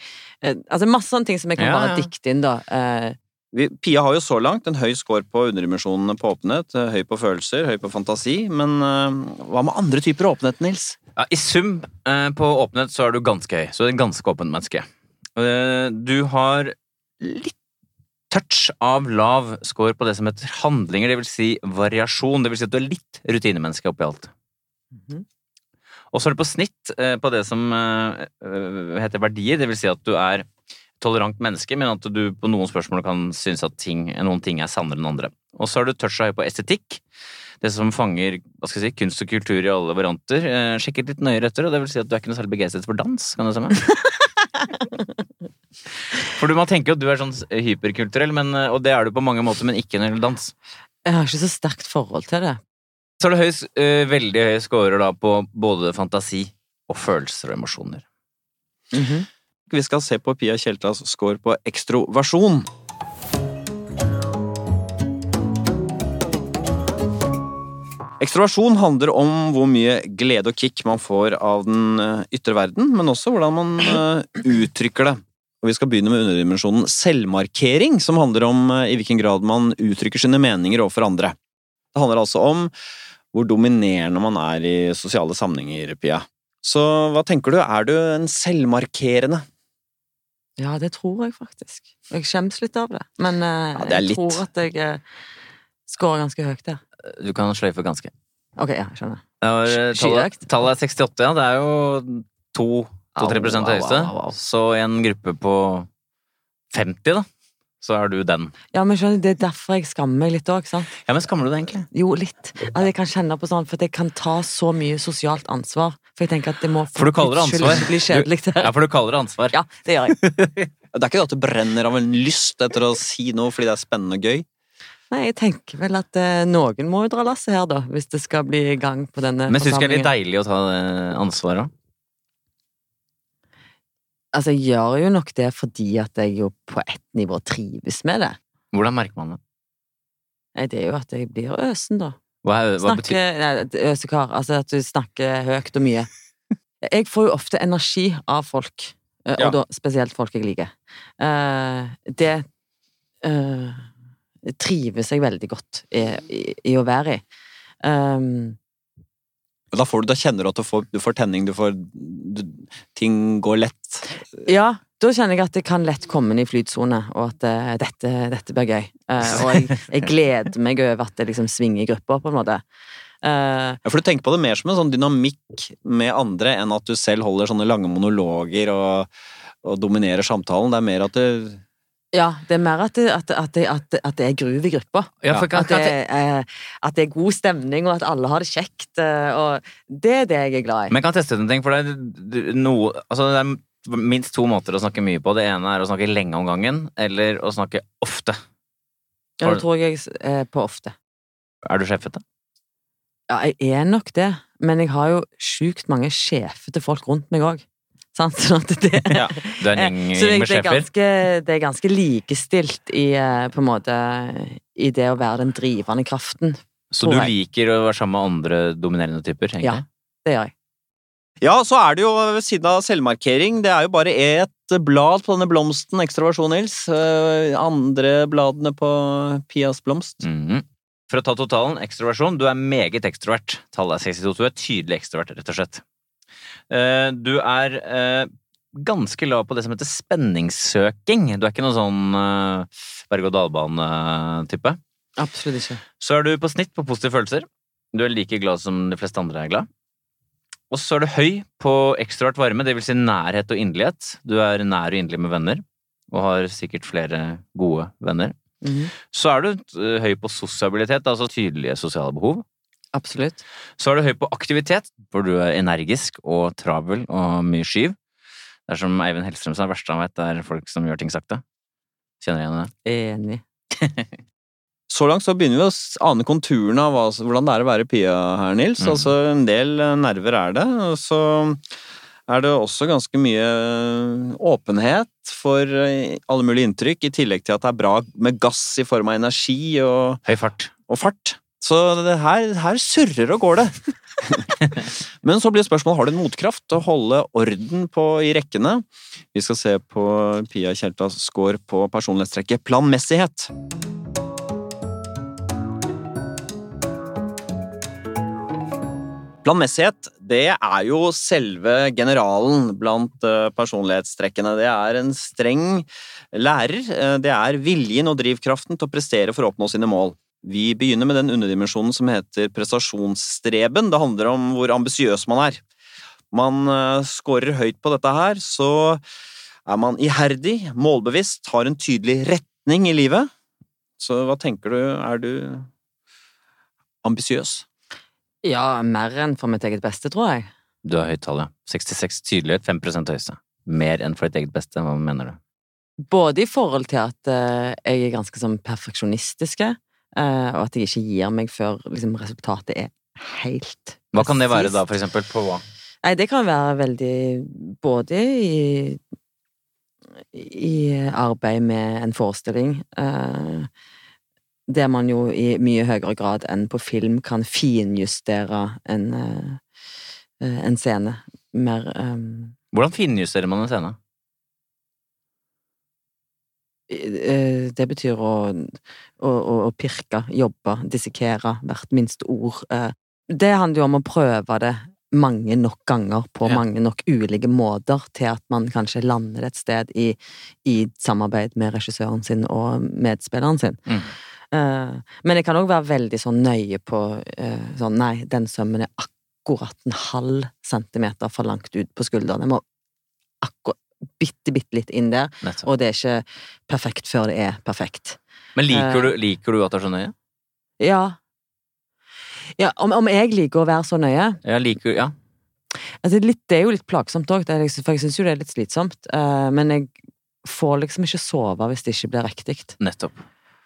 Eh, altså masse sånne ting som jeg kan Ja, bare ja. dikte inn, da. Eh, Pia har jo så langt en høy score på underdimensjonene på åpenhet, eh, høy på følelser, høy på fantasi, men eh, hva med andre typer åpenhet, Nils? Ja, I sum eh, på åpenhet så er du ganske høy. Så du er en ganske åpent menneske. Eh, du har litt touch av lav score på det som heter handlinger, det vil si variasjon. Det vil si at du er litt rutinemenneske oppi alt. mhm. Og så er du på snitt på det som heter verdier, det vil si at du er tolerant menneske, men at du på noen spørsmål kan synes at ting, noen ting er sannere enn andre. Og så har du toucha høy på estetikk, det som fanger hva skal jeg si, kunst og kultur i alle varianter. Eh, sjekket litt nøyere etter, og det vil si at du er ikke noe særlig begeistret for dans, kan du se meg? For du må tenke at du er sånn hyperkulturell, men, eh, og det er du på mange måter, men ikke når det gjelder dans. Jeg har ikke så sterkt forhold til det. Så er det høys, eh, veldig høye scorer da på både fantasi og følelser og emosjoner. Mhm. Vi skal se på Pia Tjeltas score på ekstroversjon. Ekstroversjon handler om hvor mye glede og kick man får av den eh, ytre verden, men også hvordan man eh, uttrykker det. Og Vi skal begynne med underdimensjonen selvmarkering, som handler om eh, i hvilken grad man uttrykker sine meninger overfor andre. Det handler altså om hvor dominerende man er i sosiale sammenhenger, Pia. Så hva tenker du, er du en selvmarkerende? Ja, det tror jeg faktisk. Jeg skjemmes litt av det, men eh, Ja, det jeg litt. tror at jeg uh, scorer ganske høyt der. Du kan sløyfe ganske. Ok, ja, jeg skjønner. Ja, eh, tallet, tallet er 68, ja. Det er jo 2-3 Au, au, høyeste. Så i en gruppe på 50, da, så er du den. Ja, men skjønner, du, Det er derfor jeg skammer meg litt òg? Ja, men skammer du deg egentlig? Jo, litt. At jeg kan kjenne på sånn, for at jeg kan ta så mye sosialt ansvar. For jeg tenker at det må For du kaller det ansvar. bli kjedelig. Ja, for du kaller det ansvar. Ja, det gjør jeg. Det er ikke det at du brenner av en lyst etter å si noe fordi det er spennende og gøy. Nei, jeg tenker vel at eh, noen må jo dra lasset her, da, hvis det skal bli i gang på denne Men syns du ikke det er litt deilig å ta det ansvaret? Altså, jeg gjør jo nok det fordi at jeg jo på ett nivå trives med det. Hvordan merker man det? Nei, det er jo at jeg blir øsen, da. Hva, er, hva snakker, betyr nei, øsekar. Altså at du snakker høyt og mye. Jeg får jo ofte energi av folk, eh, og Ja. da spesielt folk jeg liker. Eh, Det eh, trives jeg veldig godt i, i, i å være i. Um, Og Da, får du, da kjenner du at du får, du får tenning, du får du, Ting går lett. ja, da kjenner jeg at det kan lett komme inn i flytsone, og at uh, dette, dette blir gøy. Uh, og jeg, jeg gleder meg over at det liksom svinger i grupper, på en måte. Uh, Ja, for du tenker på det mer som en sånn dynamikk med andre enn at du selv holder sånne lange monologer og, og dominerer samtalen. Det er mer at du ja, det er mer at det, at, at det, at det, at det er groove i gruppa. Ja, for At det, eh, at det er god stemning, og at alle har det kjekt. eh, og det er det jeg er glad i. Men jeg kan teste ut en ting, for det er, noe, altså det er minst to måter å snakke mye på. Det ene er å snakke lenge om gangen, eller å snakke ofte. Ja, det tror jeg er på ofte. Er du sjefete? Ja, jeg er nok det, men jeg har jo sjukt mange sjefete folk rundt meg òg. Sant? Sånn at det Ja. Du er en gjeng Så det, med det, er sjefer? ganske, det er ganske likestilt i eh, på en måte i det å være den drivende kraften. Så du jeg. liker å være sammen med andre dominerende typer? egentlig? Ja. Det gjør jeg. Ja, så er det jo ved siden av selvmarkering, det er jo bare ett blad på denne blomsten, ekstraversjon, Nils. Eh, Andre bladene på Pias blomst. Mhm. For å ta totalen, ekstroversjon. Du er meget ekstrovert. Tallet er 62. Du er tydelig ekstrovert, rett og slett. Eh, Du er eh, ganske lav på det som heter spenningssøking. Du er ikke noen sånn eh, berg-og-dal-bane-type. Absolutt ikke. Så er du på snitt på positive følelser. Du er like glad som de fleste andre er glad. Og så er du høy på ekstrovert varme, det vil si nærhet og inderlighet. Du er nær og inderlig med venner, og har sikkert flere gode venner. Mhm. Så er du høy på sosialitet, altså tydelige sosiale behov. Absolutt. Så er du høy på aktivitet, hvor du er energisk og travel og mye skyv. Det er som Eivind Hellstrøm sa, det verste han vet, er folk som gjør ting sakte. Kjenner du igjen det? Enig. Så langt så begynner vi å ane konturene av hvordan det er å være Pia her, Nils. Mm. Altså, en del eh, nerver er det. Og så er det også ganske mye eh, åpenhet for eh, alle mulige inntrykk, i tillegg til at det er bra med gass i form av energi og, Høy fart. og fart. Så det her, her surrer og går det. Men så blir spørsmålet har du en motkraft til å holde orden på, i rekkene. Vi skal se på Pia Kjeltas score på personlighetstrekket planmessighet. Planmessighet, det er jo selve generalen blant eh, personlighetstrekkene. Det er en streng lærer. Eh, Det er viljen og drivkraften til å prestere for å oppnå sine mål. Vi begynner med den underdimensjonen som heter prestasjonsstreben. Det handler om hvor ambisiøs man er. Man eh, scorer høyt på dette her, så er man iherdig, målbevisst, har en tydelig retning i livet. Så hva tenker du, er du ambisiøs? Ja, mer enn for mitt eget beste, tror jeg. Du har høyt tall, ja. 66 tydelighet, 5% høyeste. Mer enn for ditt eget beste, hva mener du? Både i forhold til at eh, jeg er ganske sånn perfeksjonistiske, og at jeg ikke gir meg før liksom, resultatet er helt Hva kan det være da, for eksempel? På hva? Nei, det kan være veldig Både i i arbeid med en forestilling, eh, der man jo i mye høyere grad enn på film kan finjustere en, eh, eh, en scene. Mer um... Hvordan finjusterer man en scene? Eh, Det betyr å, å, å, pirke, jobbe, dissekere hvert minste ord. eh. Det handler jo om å prøve det mange nok ganger på Ja. mange nok ulike måter til at man kanskje lander et sted i, i samarbeid med regissøren sin og medspilleren sin. Mm. Eh, men jeg kan òg være veldig sånn nøye på sånn Nei, den sømmen er akkurat en halv centimeter for langt ut på skulderen. Jeg må akkurat bitte, bitte litt inn der. Nettopp. Og det er ikke perfekt før det er perfekt. Men liker Eh. du, liker du at det er så nøye? Ja. Ja, om, om jeg liker å være så nøye Ja, liker Ja. altså litt, Det er jo litt plagsomt òg, for jeg syns jo det er litt slitsomt. eh, men jeg får liksom ikke sove hvis det ikke blir riktig. Nettopp.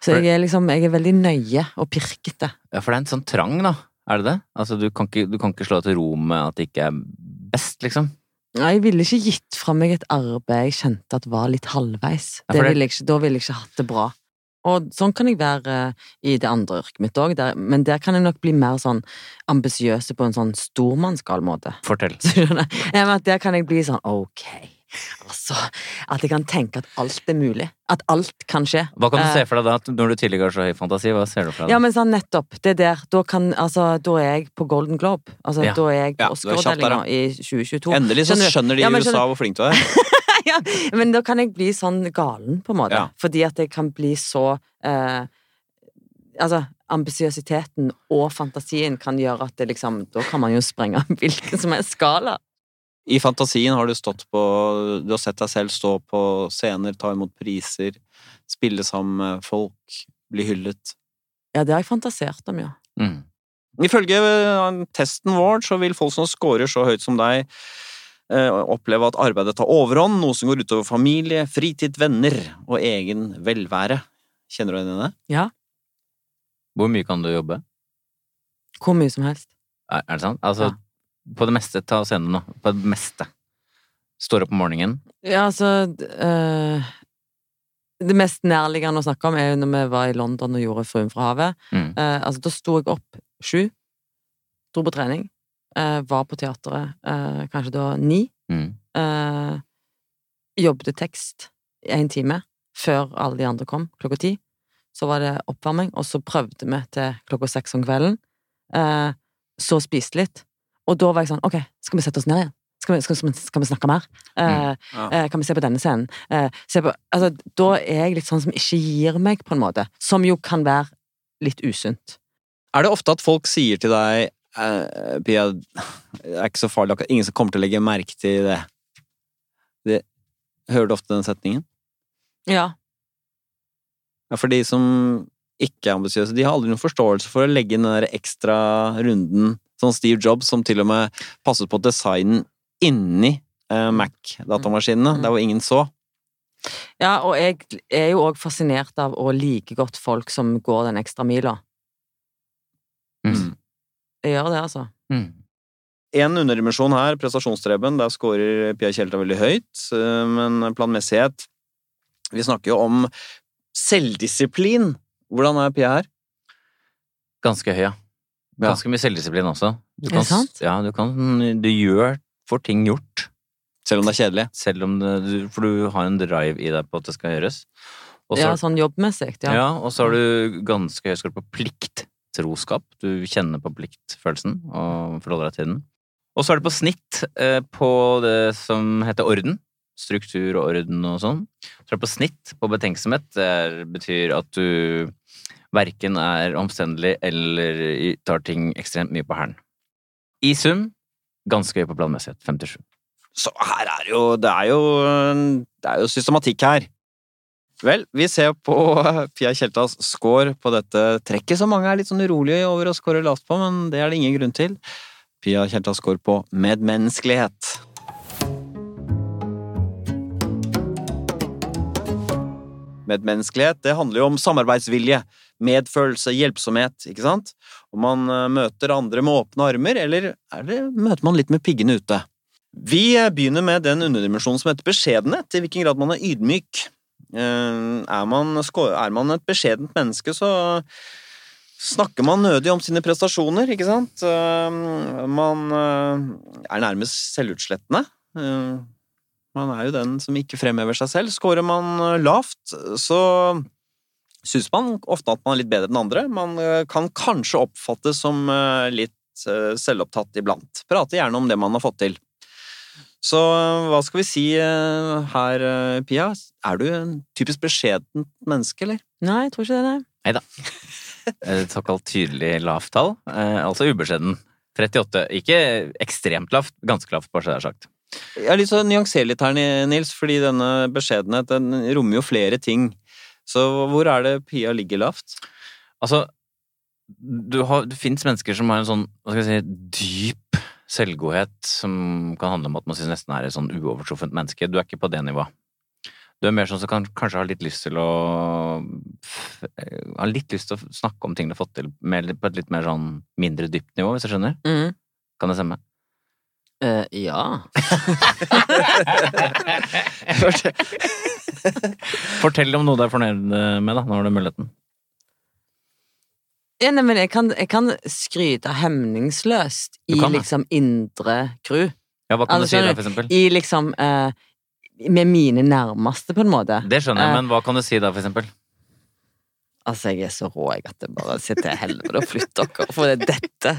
Så jeg er liksom Jeg er veldig nøye og pirkete. Ja, for det er en sånn trang, da. Er det det? Altså, du kan ikke, du kan ikke slå til ro med at det ikke er best, liksom? Jeg ville ikke gitt fra meg et arbeid jeg kjente at var litt halvveis. Ja, ville jeg ikke, da ville jeg ikke hatt det bra. Og sånn kan jeg være eh, i det andre yrket mitt òg, men der kan jeg nok bli mer sånn ambisiøs på en sånn stormannsgal måte. Fortell. Så Der kan jeg bli sånn ok, altså At jeg kan tenke at alt er mulig. At alt kan skje. Hva kan du Eh, se for deg da, når du tidligere har så høy fantasi? Hva ser du for deg? Ja, men sånn nettopp. Det der. Da kan Altså, da er jeg på Golden Globe. Altså, Ja. da er jeg på Ja, er Oscar-utdelinga i 2022. Endelig så Skjønner de i ja, USA skjønner- hvor flink du er. ja, men da kan jeg bli sånn galen, på en måte. Ja. Fordi at jeg kan bli så eh, Altså, ambisiøsiteten og fantasien kan gjøre at det liksom Da kan man jo sprenge hvilken som helst skala. I fantasien har du stått på Du har sett deg selv stå på scener, ta imot priser, spille sammen med folk, bli hyllet. Ja, det har jeg fantasert om, ja. Mm. Ifølge eh, testen vår så vil folk som scorer så høyt som deg, eh, oppleve at arbeidet tar overhånd, noe som går utover familie, fritid, venner og egen velvære. Kjenner du deg igjen i det? Ja. Hvor mye kan du jobbe? Hvor mye som helst. Er, er det sant? Altså, på det meste, ta oss gjennom nå. På det meste. Står opp om morgenen. Ja, altså eh, Det mest nærliggende å snakke om er jo når vi var i London og gjorde Fruen fra havet. Mm. Uh, altså, da sto jeg opp sju, dro på trening, uh, var på teateret uh, kanskje da ni. Mm. Jobbet tekst i én time før alle de andre kom, klokka ti. Så var det oppvarming, og så prøvde vi til klokka seks om kvelden. Så spiste litt. Og da var jeg sånn, ok, skal vi sette oss ned igjen? Skal vi, skal, skal, vi- snakke mer? Eh, Ja. eh, kan vi se på denne scenen? Uh, på, altså, da er jeg litt sånn som ikke gir meg, på en måte. Som jo kan være litt usunt. Er det ofte at folk sier til deg Pia, Det er ikke så farlig. Ingen som kommer til å legge merke til det. det hører du ofte den setningen? Ja. Ja, for de som ikke er ambisiøse, de har aldri noen forståelse for å legge inn den der ekstra runden, sånn Steve Jobs, som til og med passet på designen inni eh, Mac-datamaskinene, Mm. der hvor ingen så. ja, og jeg er jo òg fascinert av å like godt folk som går den ekstra mila. Mm. Jeg gjør det, altså. Mm. En underdimensjon her, prestasjonsstreben, der scorer Pia Tjelta veldig høyt, eh, men planmessighet Vi snakker jo om selvdisiplin. Hvordan er Pia her? Ganske høy, ja. Ganske mye selvdisiplin også. Du Er det sant? Ja, du kan Du gjør får ting gjort. Selv om det er kjedelig? Selv om det, du- For du har en drive i deg på at det skal gjøres. Også, Ja, sånn jobbmessig. ja. Ja. og så har du ganske høy skole på plikttroskap. Du kjenner på pliktfølelsen og forholder deg til den. Og så er det på snitt eh, på det som heter orden. Struktur og orden og sånn. Så er det på snitt på betenksomhet. Det betyr at du verken er omstendelig eller tar ting ekstremt mye på hælen. I sum ganske høy på planmessighet. 57. Så her er jo Det er jo, det er jo systematikk her. Vel, vi ser på Pia Tjeltas score på dette trekket, som mange er litt sånn urolige over å score lavt på, men det er det ingen grunn til. Pia Tjeltas score på medmenneskelighet. Medmenneskelighet, det handler jo om samarbeidsvilje, medfølelse, hjelpsomhet, ikke sant? Om man eh, møter andre med åpne armer, eller er det, møter man litt med piggene ute? Vi eh, begynner med den underdimensjonen som heter beskjedenhet, i hvilken grad man er ydmyk. Eh, Er man, er man et beskjedent menneske, så snakker man nødig om sine prestasjoner, ikke sant? Man er nærmest selvutslettende. Man er jo den som ikke fremhever seg selv. Skårer man lavt, så syns man ofte at man er litt bedre enn andre. Man eh, kan kanskje oppfattes som eh, litt eh, selvopptatt iblant. Prater gjerne om det man har fått til. Så hva skal vi si her, Pia? Er du en typisk beskjedent menneske, eller? Nei, jeg tror ikke det, nei. Et såkalt tydelig lavt tall, altså ubeskjeden. 38. Ikke ekstremt lavt, ganske lavt, bare så det er sagt. Jeg har lyst til å nyansere litt her, Nils, fordi denne beskjedenhet den rommer jo flere ting. Så hvor er det Pia ligger lavt? Altså, du har, det fins mennesker som har en sånn, hva skal jeg si, dyp selvgodhet som kan handle om at man synes nesten er et sånn uovertruffent menneske. Du er ikke på det nivået. Du er mer sånn som kan kanskje har litt lyst til å Ha litt lyst til å snakke om ting du har fått til mer, på et litt mer sånn mindre dypt nivå, hvis du skjønner? Mm. Kan det stemme? Uh, ja. Fortell om noe du er fornøyd med, da, når du har muligheten. ja nei, men jeg kan, jeg kan skryte hemningsløst i kan liksom indre crew. Ja, hva kan Altså, du si da, for eksempel? I liksom eh, Med mine nærmeste, på en måte. Det skjønner jeg, Eh, men hva kan du si da, for eksempel? Altså, jeg er så rå jeg at det bare sier til helvete og flytter dere, for det er dette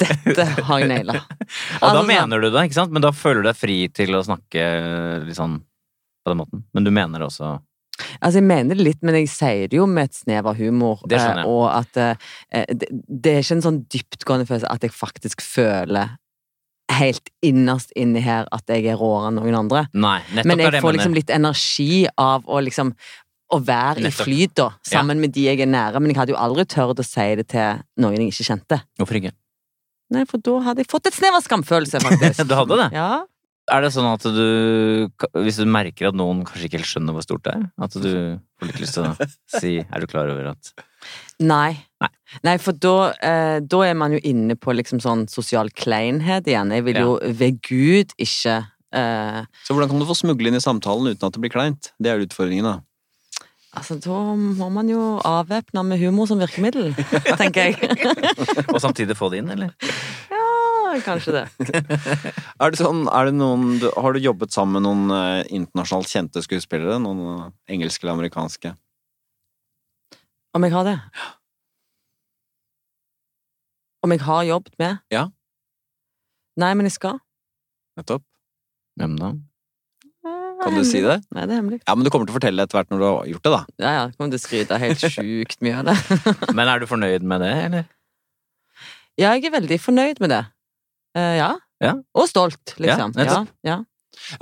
Dette har jeg naila. Og da mener du det, ikke sant? Men da føler du deg fri til å snakke litt sånn på den måten. Men du mener det også Altså, jeg mener det litt, men jeg sier det jo med et snev av humor. Det skjønner jeg. eh, Og at eh, det, det er ikke en sånn dyptgående følelse at jeg faktisk føler helt innerst inni her at jeg er råere enn noen andre. Nei, Men jeg det får liksom litt energi av å liksom å være Nettopp. i flyt da, sammen med de jeg er nære, men jeg hadde jo aldri tørt å si det til noen jeg ikke kjente. Hvorfor ikke? Nei, for da hadde jeg fått et snev av skamfølelse, faktisk. Du hadde det? Ja. Er det sånn at du, hvis du merker at noen kanskje ikke helt skjønner hvor stort det er, at du får litt lyst til å si Er du klar over at Nei. Nei. Nei, for da, eh, da er man jo inne på liksom sånn sosial kleinhet igjen. Jeg vil jo ved Gud ikke eh, Så hvordan kan du få smugle inn i samtalen uten at det blir kleint? Det er utfordringen, da. Altså, da må man jo avvæpne med humor som virkemiddel, tenker jeg. Og samtidig få det inn, eller? Ja, kanskje det. Er det sånn, er det noen, har du jobbet sammen med noen eh, internasjonalt kjente skuespillere? Noen eh, engelske eller amerikanske? Om jeg har det? Om jeg har jobbet med? Ja. Nei, men jeg skal. Nettopp. Hvem da? Kan du si det? Nei, det er hemmelig. Ja, men du kommer til å fortelle etter hvert når du har gjort det, da. Ja, ja, kommer til å skryte helt sjukt mye av det. Men er du fornøyd med det, eller? Ja, jeg er veldig fornøyd med det. Eh, ja. Ja. Og stolt, liksom. Ja, Ja, ja.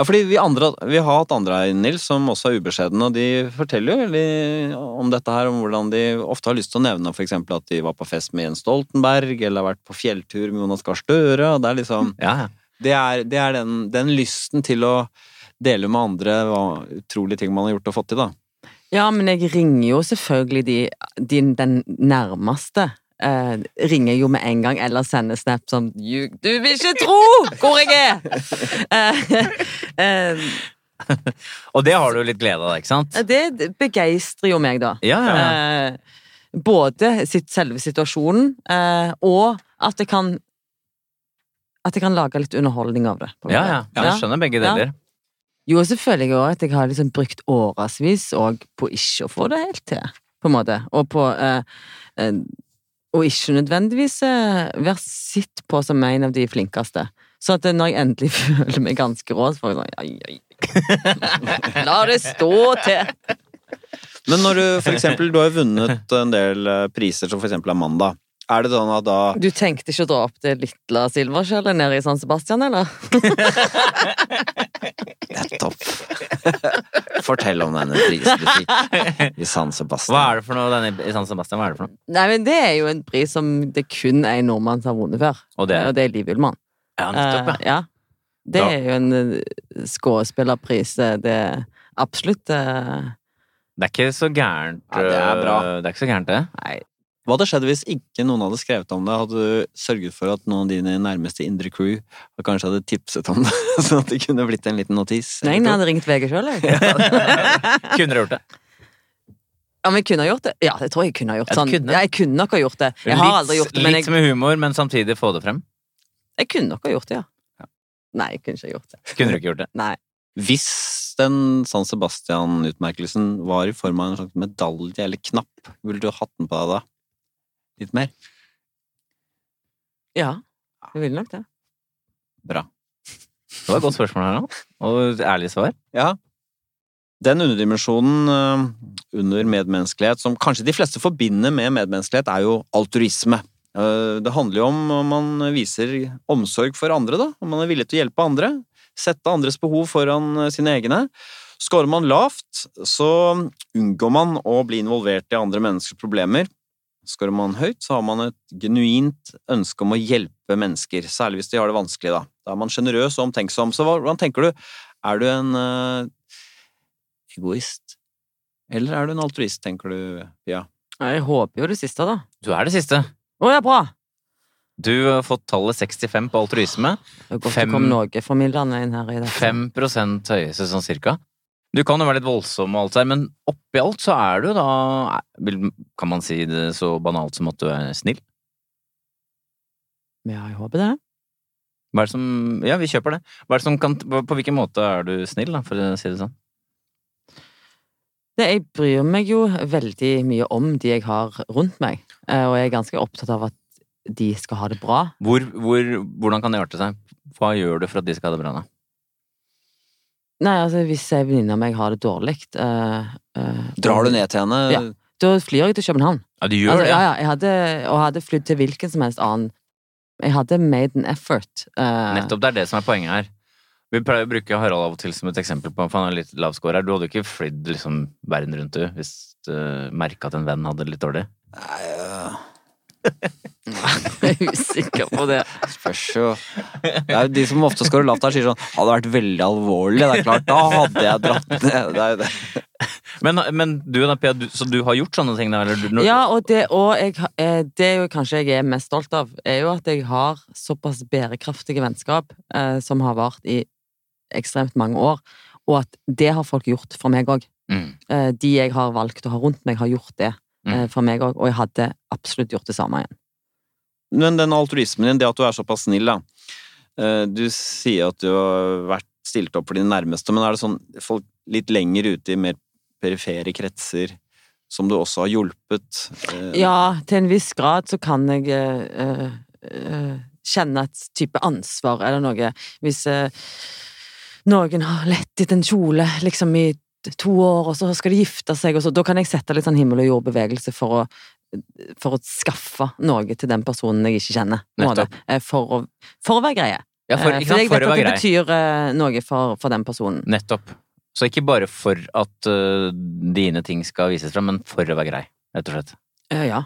Fordi vi, andre, vi har hatt andre her, Nils, som også er ubeskjedne, og de forteller jo veldig om dette her, om hvordan de ofte har lyst til å nevne eksempel at de var på fest med Jens Stoltenberg, eller har vært på fjelltur med Jonas Gahr Støre, og det er liksom. Det er, det er den, den lysten til å dele med andre hva utrolige ting man har gjort og fått til, da. Ja, men jeg ringer jo selvfølgelig de, de, den nærmeste. Eh, ringer jeg jo med en gang, eller sender snap som du, Du vil ikke tro hvor jeg er! Eh, eh, Og det har du litt glede av, ikke sant? det begeistrer jo meg, da. Ja, ja, ja. Eh, både sitt, selve situasjonen, eh, og at jeg kan At jeg kan lage litt underholdning av det. Ja, ja. Jeg skjønner begge deler. Jo, selvfølgelig òg at jeg har liksom brukt årevis òg på ikke å få det helt til, på en måte. Og på eh, eh, Og ikke nødvendigvis eh, være sett på som en av de flinkeste. Så at når jeg endelig føler meg ganske rå, så får jeg sånn ai, ai. La det stå til! Men når du for eksempel, du har jo vunnet en del eh, priser, som for eksempel Amanda. Er det sånn at da Du tenkte ikke å dra opp det lille silverskjellet nede i San Sebastian, eller? Nettopp! Fortell om denne prisen du fikk i San Sebastian. Hva er det for noe denne, i San Sebastian? Hva er det for noe? Nei, men det er jo en pris som det kun er en nordmann som har vunnet før. Og det er- Og det er Liv Ullmann. Ja, nettopp, ja. ja. Det er jo en eh, skuespillerpris. eh, Det er absolutt eh, Det er ikke så gærent. Ja, det er bra. Det er ikke så gærent, det. Nei. Hva hadde skjedd hvis ikke noen hadde skrevet om det? Hadde du sørget for at noen av dine nærmeste indre crew kanskje hadde tipset om det, sånn at det kunne blitt en liten notis? Nei, jeg hadde ringt VG sjøl, jeg. Kunne dere gjort det? Ja, men jeg kunne ha gjort det. Ja, det tror jeg jeg kunne ha gjort. Ja, Sånn. kunne. Ja, jeg kunne nok ha gjort det. Jeg har aldri gjort det, men litt jeg, med humor, men samtidig få det frem. jeg kunne nok ha gjort det, ja. Nei, jeg kunne ikke ha gjort det. Kunne du ikke gjort det? Nei. Hvis den San Sebastian-utmerkelsen var i form av en slags medalje eller knapp, ville du hatt den på deg da? Litt mer? Ja, jeg vil nok det. Bra. Det var et godt spørsmål her, da. Og ærlig svar. Ja. Den underdimensjonen eh, under medmenneskelighet som kanskje de fleste forbinder med medmenneskelighet, er jo altruisme. Eh, Det handler jo om om man viser omsorg for andre, da. Om man er villig til å hjelpe andre. Sette andres behov foran eh, sine egne. Skårer man lavt, så unngår man å bli involvert i andre menneskers problemer. Skårer man høyt, så har man et genuint ønske om å hjelpe mennesker, særlig hvis de har det vanskelig, da. Da er man sjenerøs og omtenksom. Så hvordan tenker du? Er du en uh, egoist? Eller er du en altruist, tenker du, Pia? Jeg håper jo det siste, da. Du er det siste. Å ja, bra! Du har fått tallet 65 på altruisme. Det er godt 5, det kom noe formildende inn her i dag. 5% høyeste sånn cirka. Du kan jo være litt voldsom og alt der, men oppi alt så er du da Kan man si det så banalt som at du er snill? Ja, jeg håper det. Hva er det som Ja, vi kjøper det. Hva er det som kan, på hvilken måte er du snill, da, for å si det sånn? det. Jeg bryr meg jo veldig mye om de jeg har rundt meg, eh, og jeg er ganske opptatt av at de skal ha det bra. Hvor, hvor, hvordan kan det arte seg? Hva gjør du for at de skal ha det bra, da? Nei, altså, hvis ei venninne av meg har det dårlig eh, eh, Drar du ned til henne? Ja. Da flyr jeg til København. Ja, du gjør Altså, det? ja, ja, jeg hadde, og hadde flydd til hvilken som helst annen Jeg hadde made an effort. Uh, Nettopp, det er det som er poenget her. Vi pleier å bruke Harald av og til som et eksempel på for han er litt lav score her. Du hadde jo ikke flydd liksom verden rundt, du, hvis du merka at en venn hadde det litt dårlig. Nei, øh, Jeg er usikker på det. spørs jo Det er jo de som ofte scorer lavt her, sier sånn Hadde det vært veldig alvorlig, det er klart, da hadde jeg dratt ned. Det er jo det. Men, men du Pia, du, så du har gjort sånne ting? Eller Ja, og det, og jeg, eh, det er jo kanskje jeg er mest stolt av, er jo at jeg har såpass bærekraftige vennskap eh, som har vart i ekstremt mange år, og at det har folk gjort for meg òg. Mm. Eh, de jeg har valgt å ha rundt meg, har gjort det Mm. for meg òg, og jeg hadde absolutt gjort det samme igjen. Men den altruismen din, det at du er såpass snill, da. Eh, Du sier at du har vært stilt opp for dine nærmeste, men er det sånn folk litt lenger ute i mer perifere kretser som du også har hjulpet? Eh, Ja, til en viss grad så kan jeg eh, eh, eh, kjenne et type ansvar eller noe. Hvis eh, noen har lett etter en kjole liksom i to år, og så skal de gifte seg, og så, da kan jeg sette litt sånn himmel og jord-bevegelse for å for å skaffe noe til den personen jeg ikke kjenner. måte. Eh, For å, for å være greie. Ja, for, Eh, ikke for sant? jeg for vet at det grei. betyr eh, noe for, for den personen. Nettopp. Så ikke bare for at uh, dine ting skal vises fram, men for å være grei, rett og slett. Uh, ja.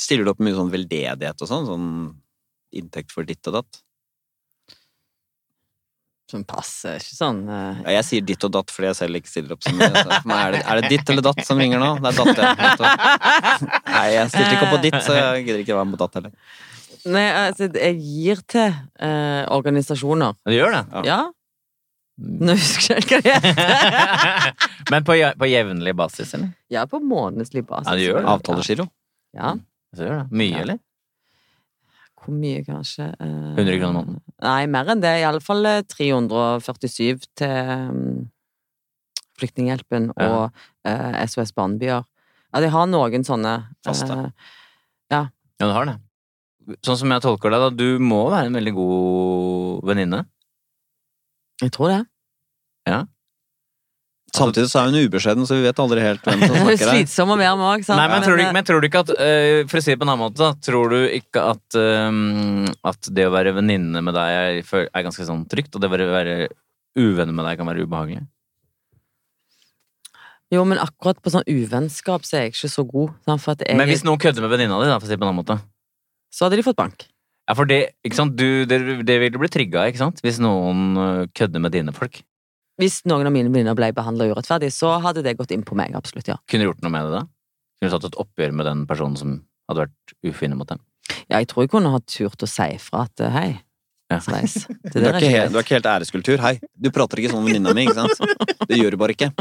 Stiller du opp med mye sånn veldedighet og sånn? Sånn inntekt for ditt og datt? Som passer. Ikke sånn uh, Ja, jeg sier ditt og datt fordi jeg selv ikke stiller opp så mye. Så for meg er det, er det ditt eller datt som ringer nå? Det er datt, ja. Nei, jeg stilte ikke opp på ditt, så jeg gidder ikke være med på datt heller. Nei, altså, jeg gir til uh, organisasjoner. Du gjør det? Ja. Ja. Nå husker jeg ikke hva det heter. Men på, på jevnlig basis, eller? Ja, på månedslig basis. Ja, du gjør det. Avtalegiro. Ja. Så gjør det. Mye, Ja. eller? Hvor mye, kanskje? Uh, 100 kroner måneden? Nei, mer enn det. Iallfall 347 til mm, Flyktninghjelpen Ja. og eh, SOS Barnebyer. Ja, de har noen sånne Faste. eh, Ja, ja, du har det. Sånn som jeg tolker deg, da, du må være en veldig god venninne. jeg tror det. Samtidig så er hun ubeskjeden, så vi vet aldri helt hvem som er snakker her. slitsom og mer mag, sant? Nei, men, tror du, eh, men tror du ikke at øh, For å si det på en annen måte, da. Tror du ikke at, øhm, at det å være venninne med deg er, er ganske sånn trygt, og det å være, uvenner med deg kan være ubehagelig? Jo, men akkurat på sånn uvennskap så er jeg ikke så god. For at jeg, Men hvis noen kødder med venninna di, da, for å si det på en annen måte så hadde de fått bank. Ja, for det, ikke sant? Du, det, det vil du bli trigga, ikke sant? Hvis noen kødder med dine folk. Hvis noen av mine venninner ble behandla urettferdig, så hadde det gått inn på meg, absolutt, ja. Kunne du gjort noe med det da? Kunne du tatt et oppgjør med den personen som hadde vært ufin mot dem? Ja, jeg tror jeg kunne ha turt å si ifra at eh, hei, Ja. Sveis. Det Du er, ikke ikke helt, du er ikke helt æreskultur. Hei, du prater ikke sånn med venninna mi, ikke sant? Det gjør du bare ikke.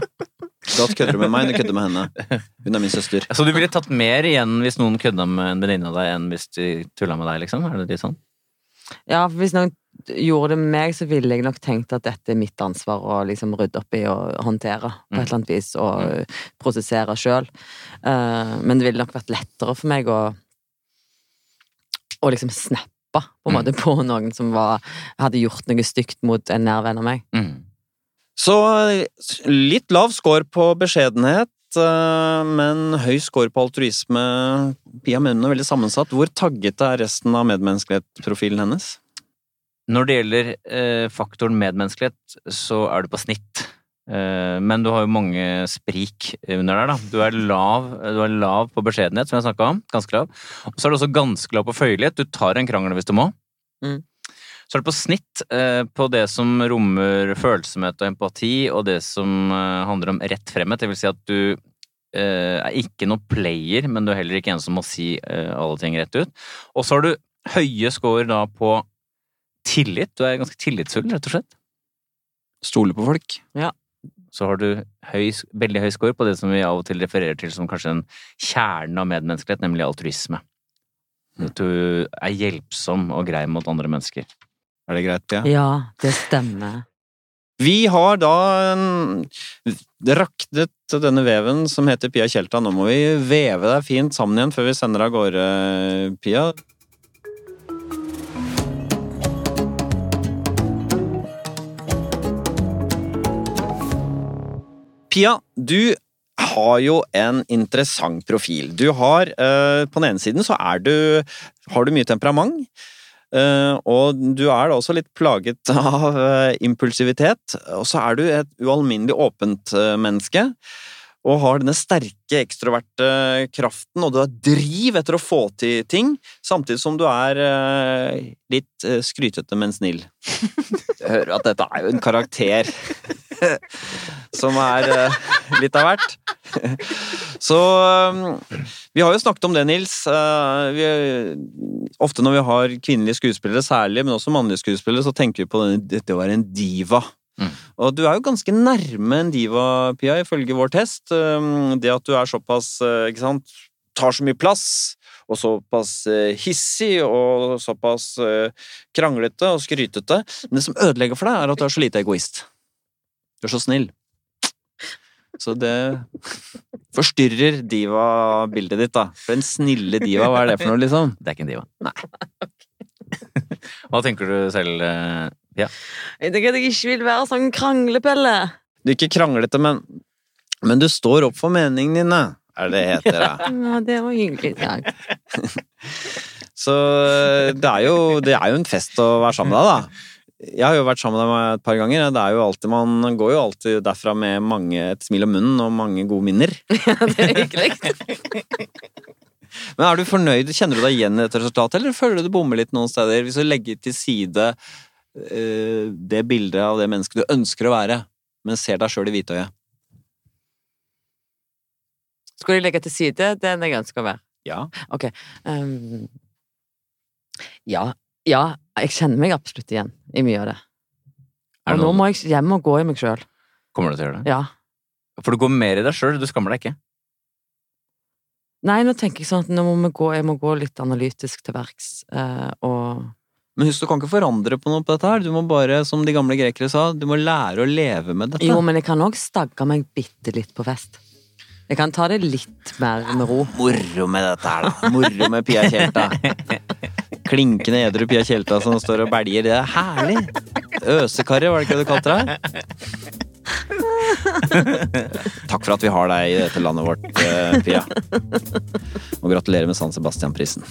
Da kødder du med meg, du kødder med henne. Hun er min søster. Så du ville tatt mer igjen hvis noen kødda med en venninne av deg, enn hvis de tulla med deg, liksom? Er det litt sånn? Ja, hvis noen gjorde det med meg, så ville jeg nok tenkt at dette er mitt ansvar å liksom rydde opp i og håndtere på Mm. et eller annet vis, og prosessere sjøl. men det ville nok vært lettere for meg å å liksom snappe på en Mm. måte på noen som var, hadde gjort noe stygt mot en nær venn av meg. Mm. Så litt lav score på beskjedenhet, eh, men høy score på altruisme. Pia Munnen er veldig sammensatt. Hvor tagget er resten av medmenneskelighet-profilen hennes? Når det gjelder eh, faktoren medmenneskelighet, så er du på snitt. Eh, men du har jo mange sprik under der, da. Du er lav, du er lav på beskjedenhet, som jeg snakka om. Ganske lav. Og så er du også ganske lav på føyelighet. Du tar en krangel hvis du må. Mm. Så er du på snitt eh, på det som rommer følsomhet og empati, og det som eh, handler om rett fremhet. Det vil si at du eh, er ikke noe player, men du er heller ikke en som må si eh, alle ting rett ut. Og så har du høye score da på tillit. Du er ganske tillitsfull, rett og slett. Stole på folk. Ja. Så har du høy, veldig høy score på det som vi av og til refererer til som kanskje en kjerne av medmenneskelighet, nemlig altruisme. At du er hjelpsom og grei mot andre mennesker. Er det greit, Pia? Ja, det stemmer. Vi har da mm, raknet denne veven som heter Pia Tjelta. Nå må vi veve deg fint sammen igjen før vi sender av gårde, Pia. Pia, du har jo en interessant profil. Du har eh, På den ene siden så er du Har du mye temperament. Eh, og du er da også litt plaget av eh, impulsivitet. Og så er du et ualminnelig åpent menneske. Og har denne sterke ekstroverte kraften, og du har driv etter å få til ting, samtidig som du er eh, litt eh, skrytete, men snill. Jeg hører at dette er jo en karakter som er eh, litt av hvert. Så vi har jo snakket om det, Nils. Vi, ofte når vi har kvinnelige skuespillere særlig, men også mannlige skuespillere, så tenker vi på denne, dette å være en diva. Mm. Og du er jo ganske nærme en diva, Pia, ifølge vår test. Um, det at du er såpass, uh, ikke sant, tar så mye plass, og såpass uh, hissig og såpass uh, kranglete og skrytete. Men det som ødelegger for deg, er at du er så lite egoist. Du er så snill. Så det forstyrrer diva-bildet ditt, da. For en snille diva, hva er det for noe, liksom? Det er ikke en diva. Hva tenker du selv? Eh, Ja. Jeg tenker at jeg ikke vil være sånn kranglepelle. Du er ikke kranglete, men, men du står opp for meningene dine, er det det heter. da. Ja, det var hyggelig. Ja. Så det er, jo, det er jo en fest å være sammen med deg, da. Jeg har jo vært sammen med deg et par ganger. Det er jo alltid, man går jo alltid derfra med mange, et smil om munnen og mange gode minner. Ja, det er hyggelig. Men er du fornøyd? Kjenner du deg igjen i dette resultatet, eller føler du det bommer litt noen steder? Hvis du legger til side eh, det bildet av det mennesket du ønsker å være, men ser deg sjøl i hvitøyet. Skulle jeg legge til side den jeg ønsker å være? Ja. Um, ja, ja, jeg kjenner meg absolutt igjen i mye av det. Og det nå må jeg hjem og gå i meg sjøl. Kommer du til å gjøre det? Ja. For du går mer i deg sjøl, du skammer deg ikke. Nei, nå tenker jeg sånn at nå må vi gå, jeg må gå litt analytisk til verks, eh, og Men husk, du kan ikke forandre på noe på dette her. Du må bare, som de gamle grekere sa, du må lære å leve med dette. Jo, men jeg kan òg stagge meg bitte litt på fest. Jeg kan ta det litt mer med ro. Moro med dette her, da. Moro med Pia Tjelta. Klinkende edru Pia Tjelta som står og belger. Det er herlig! Øsekarri, var det ikke det du kalte deg? Takk for at vi har deg i dette landet vårt, eh, Pia. Og gratulerer med San Sebastian-prisen.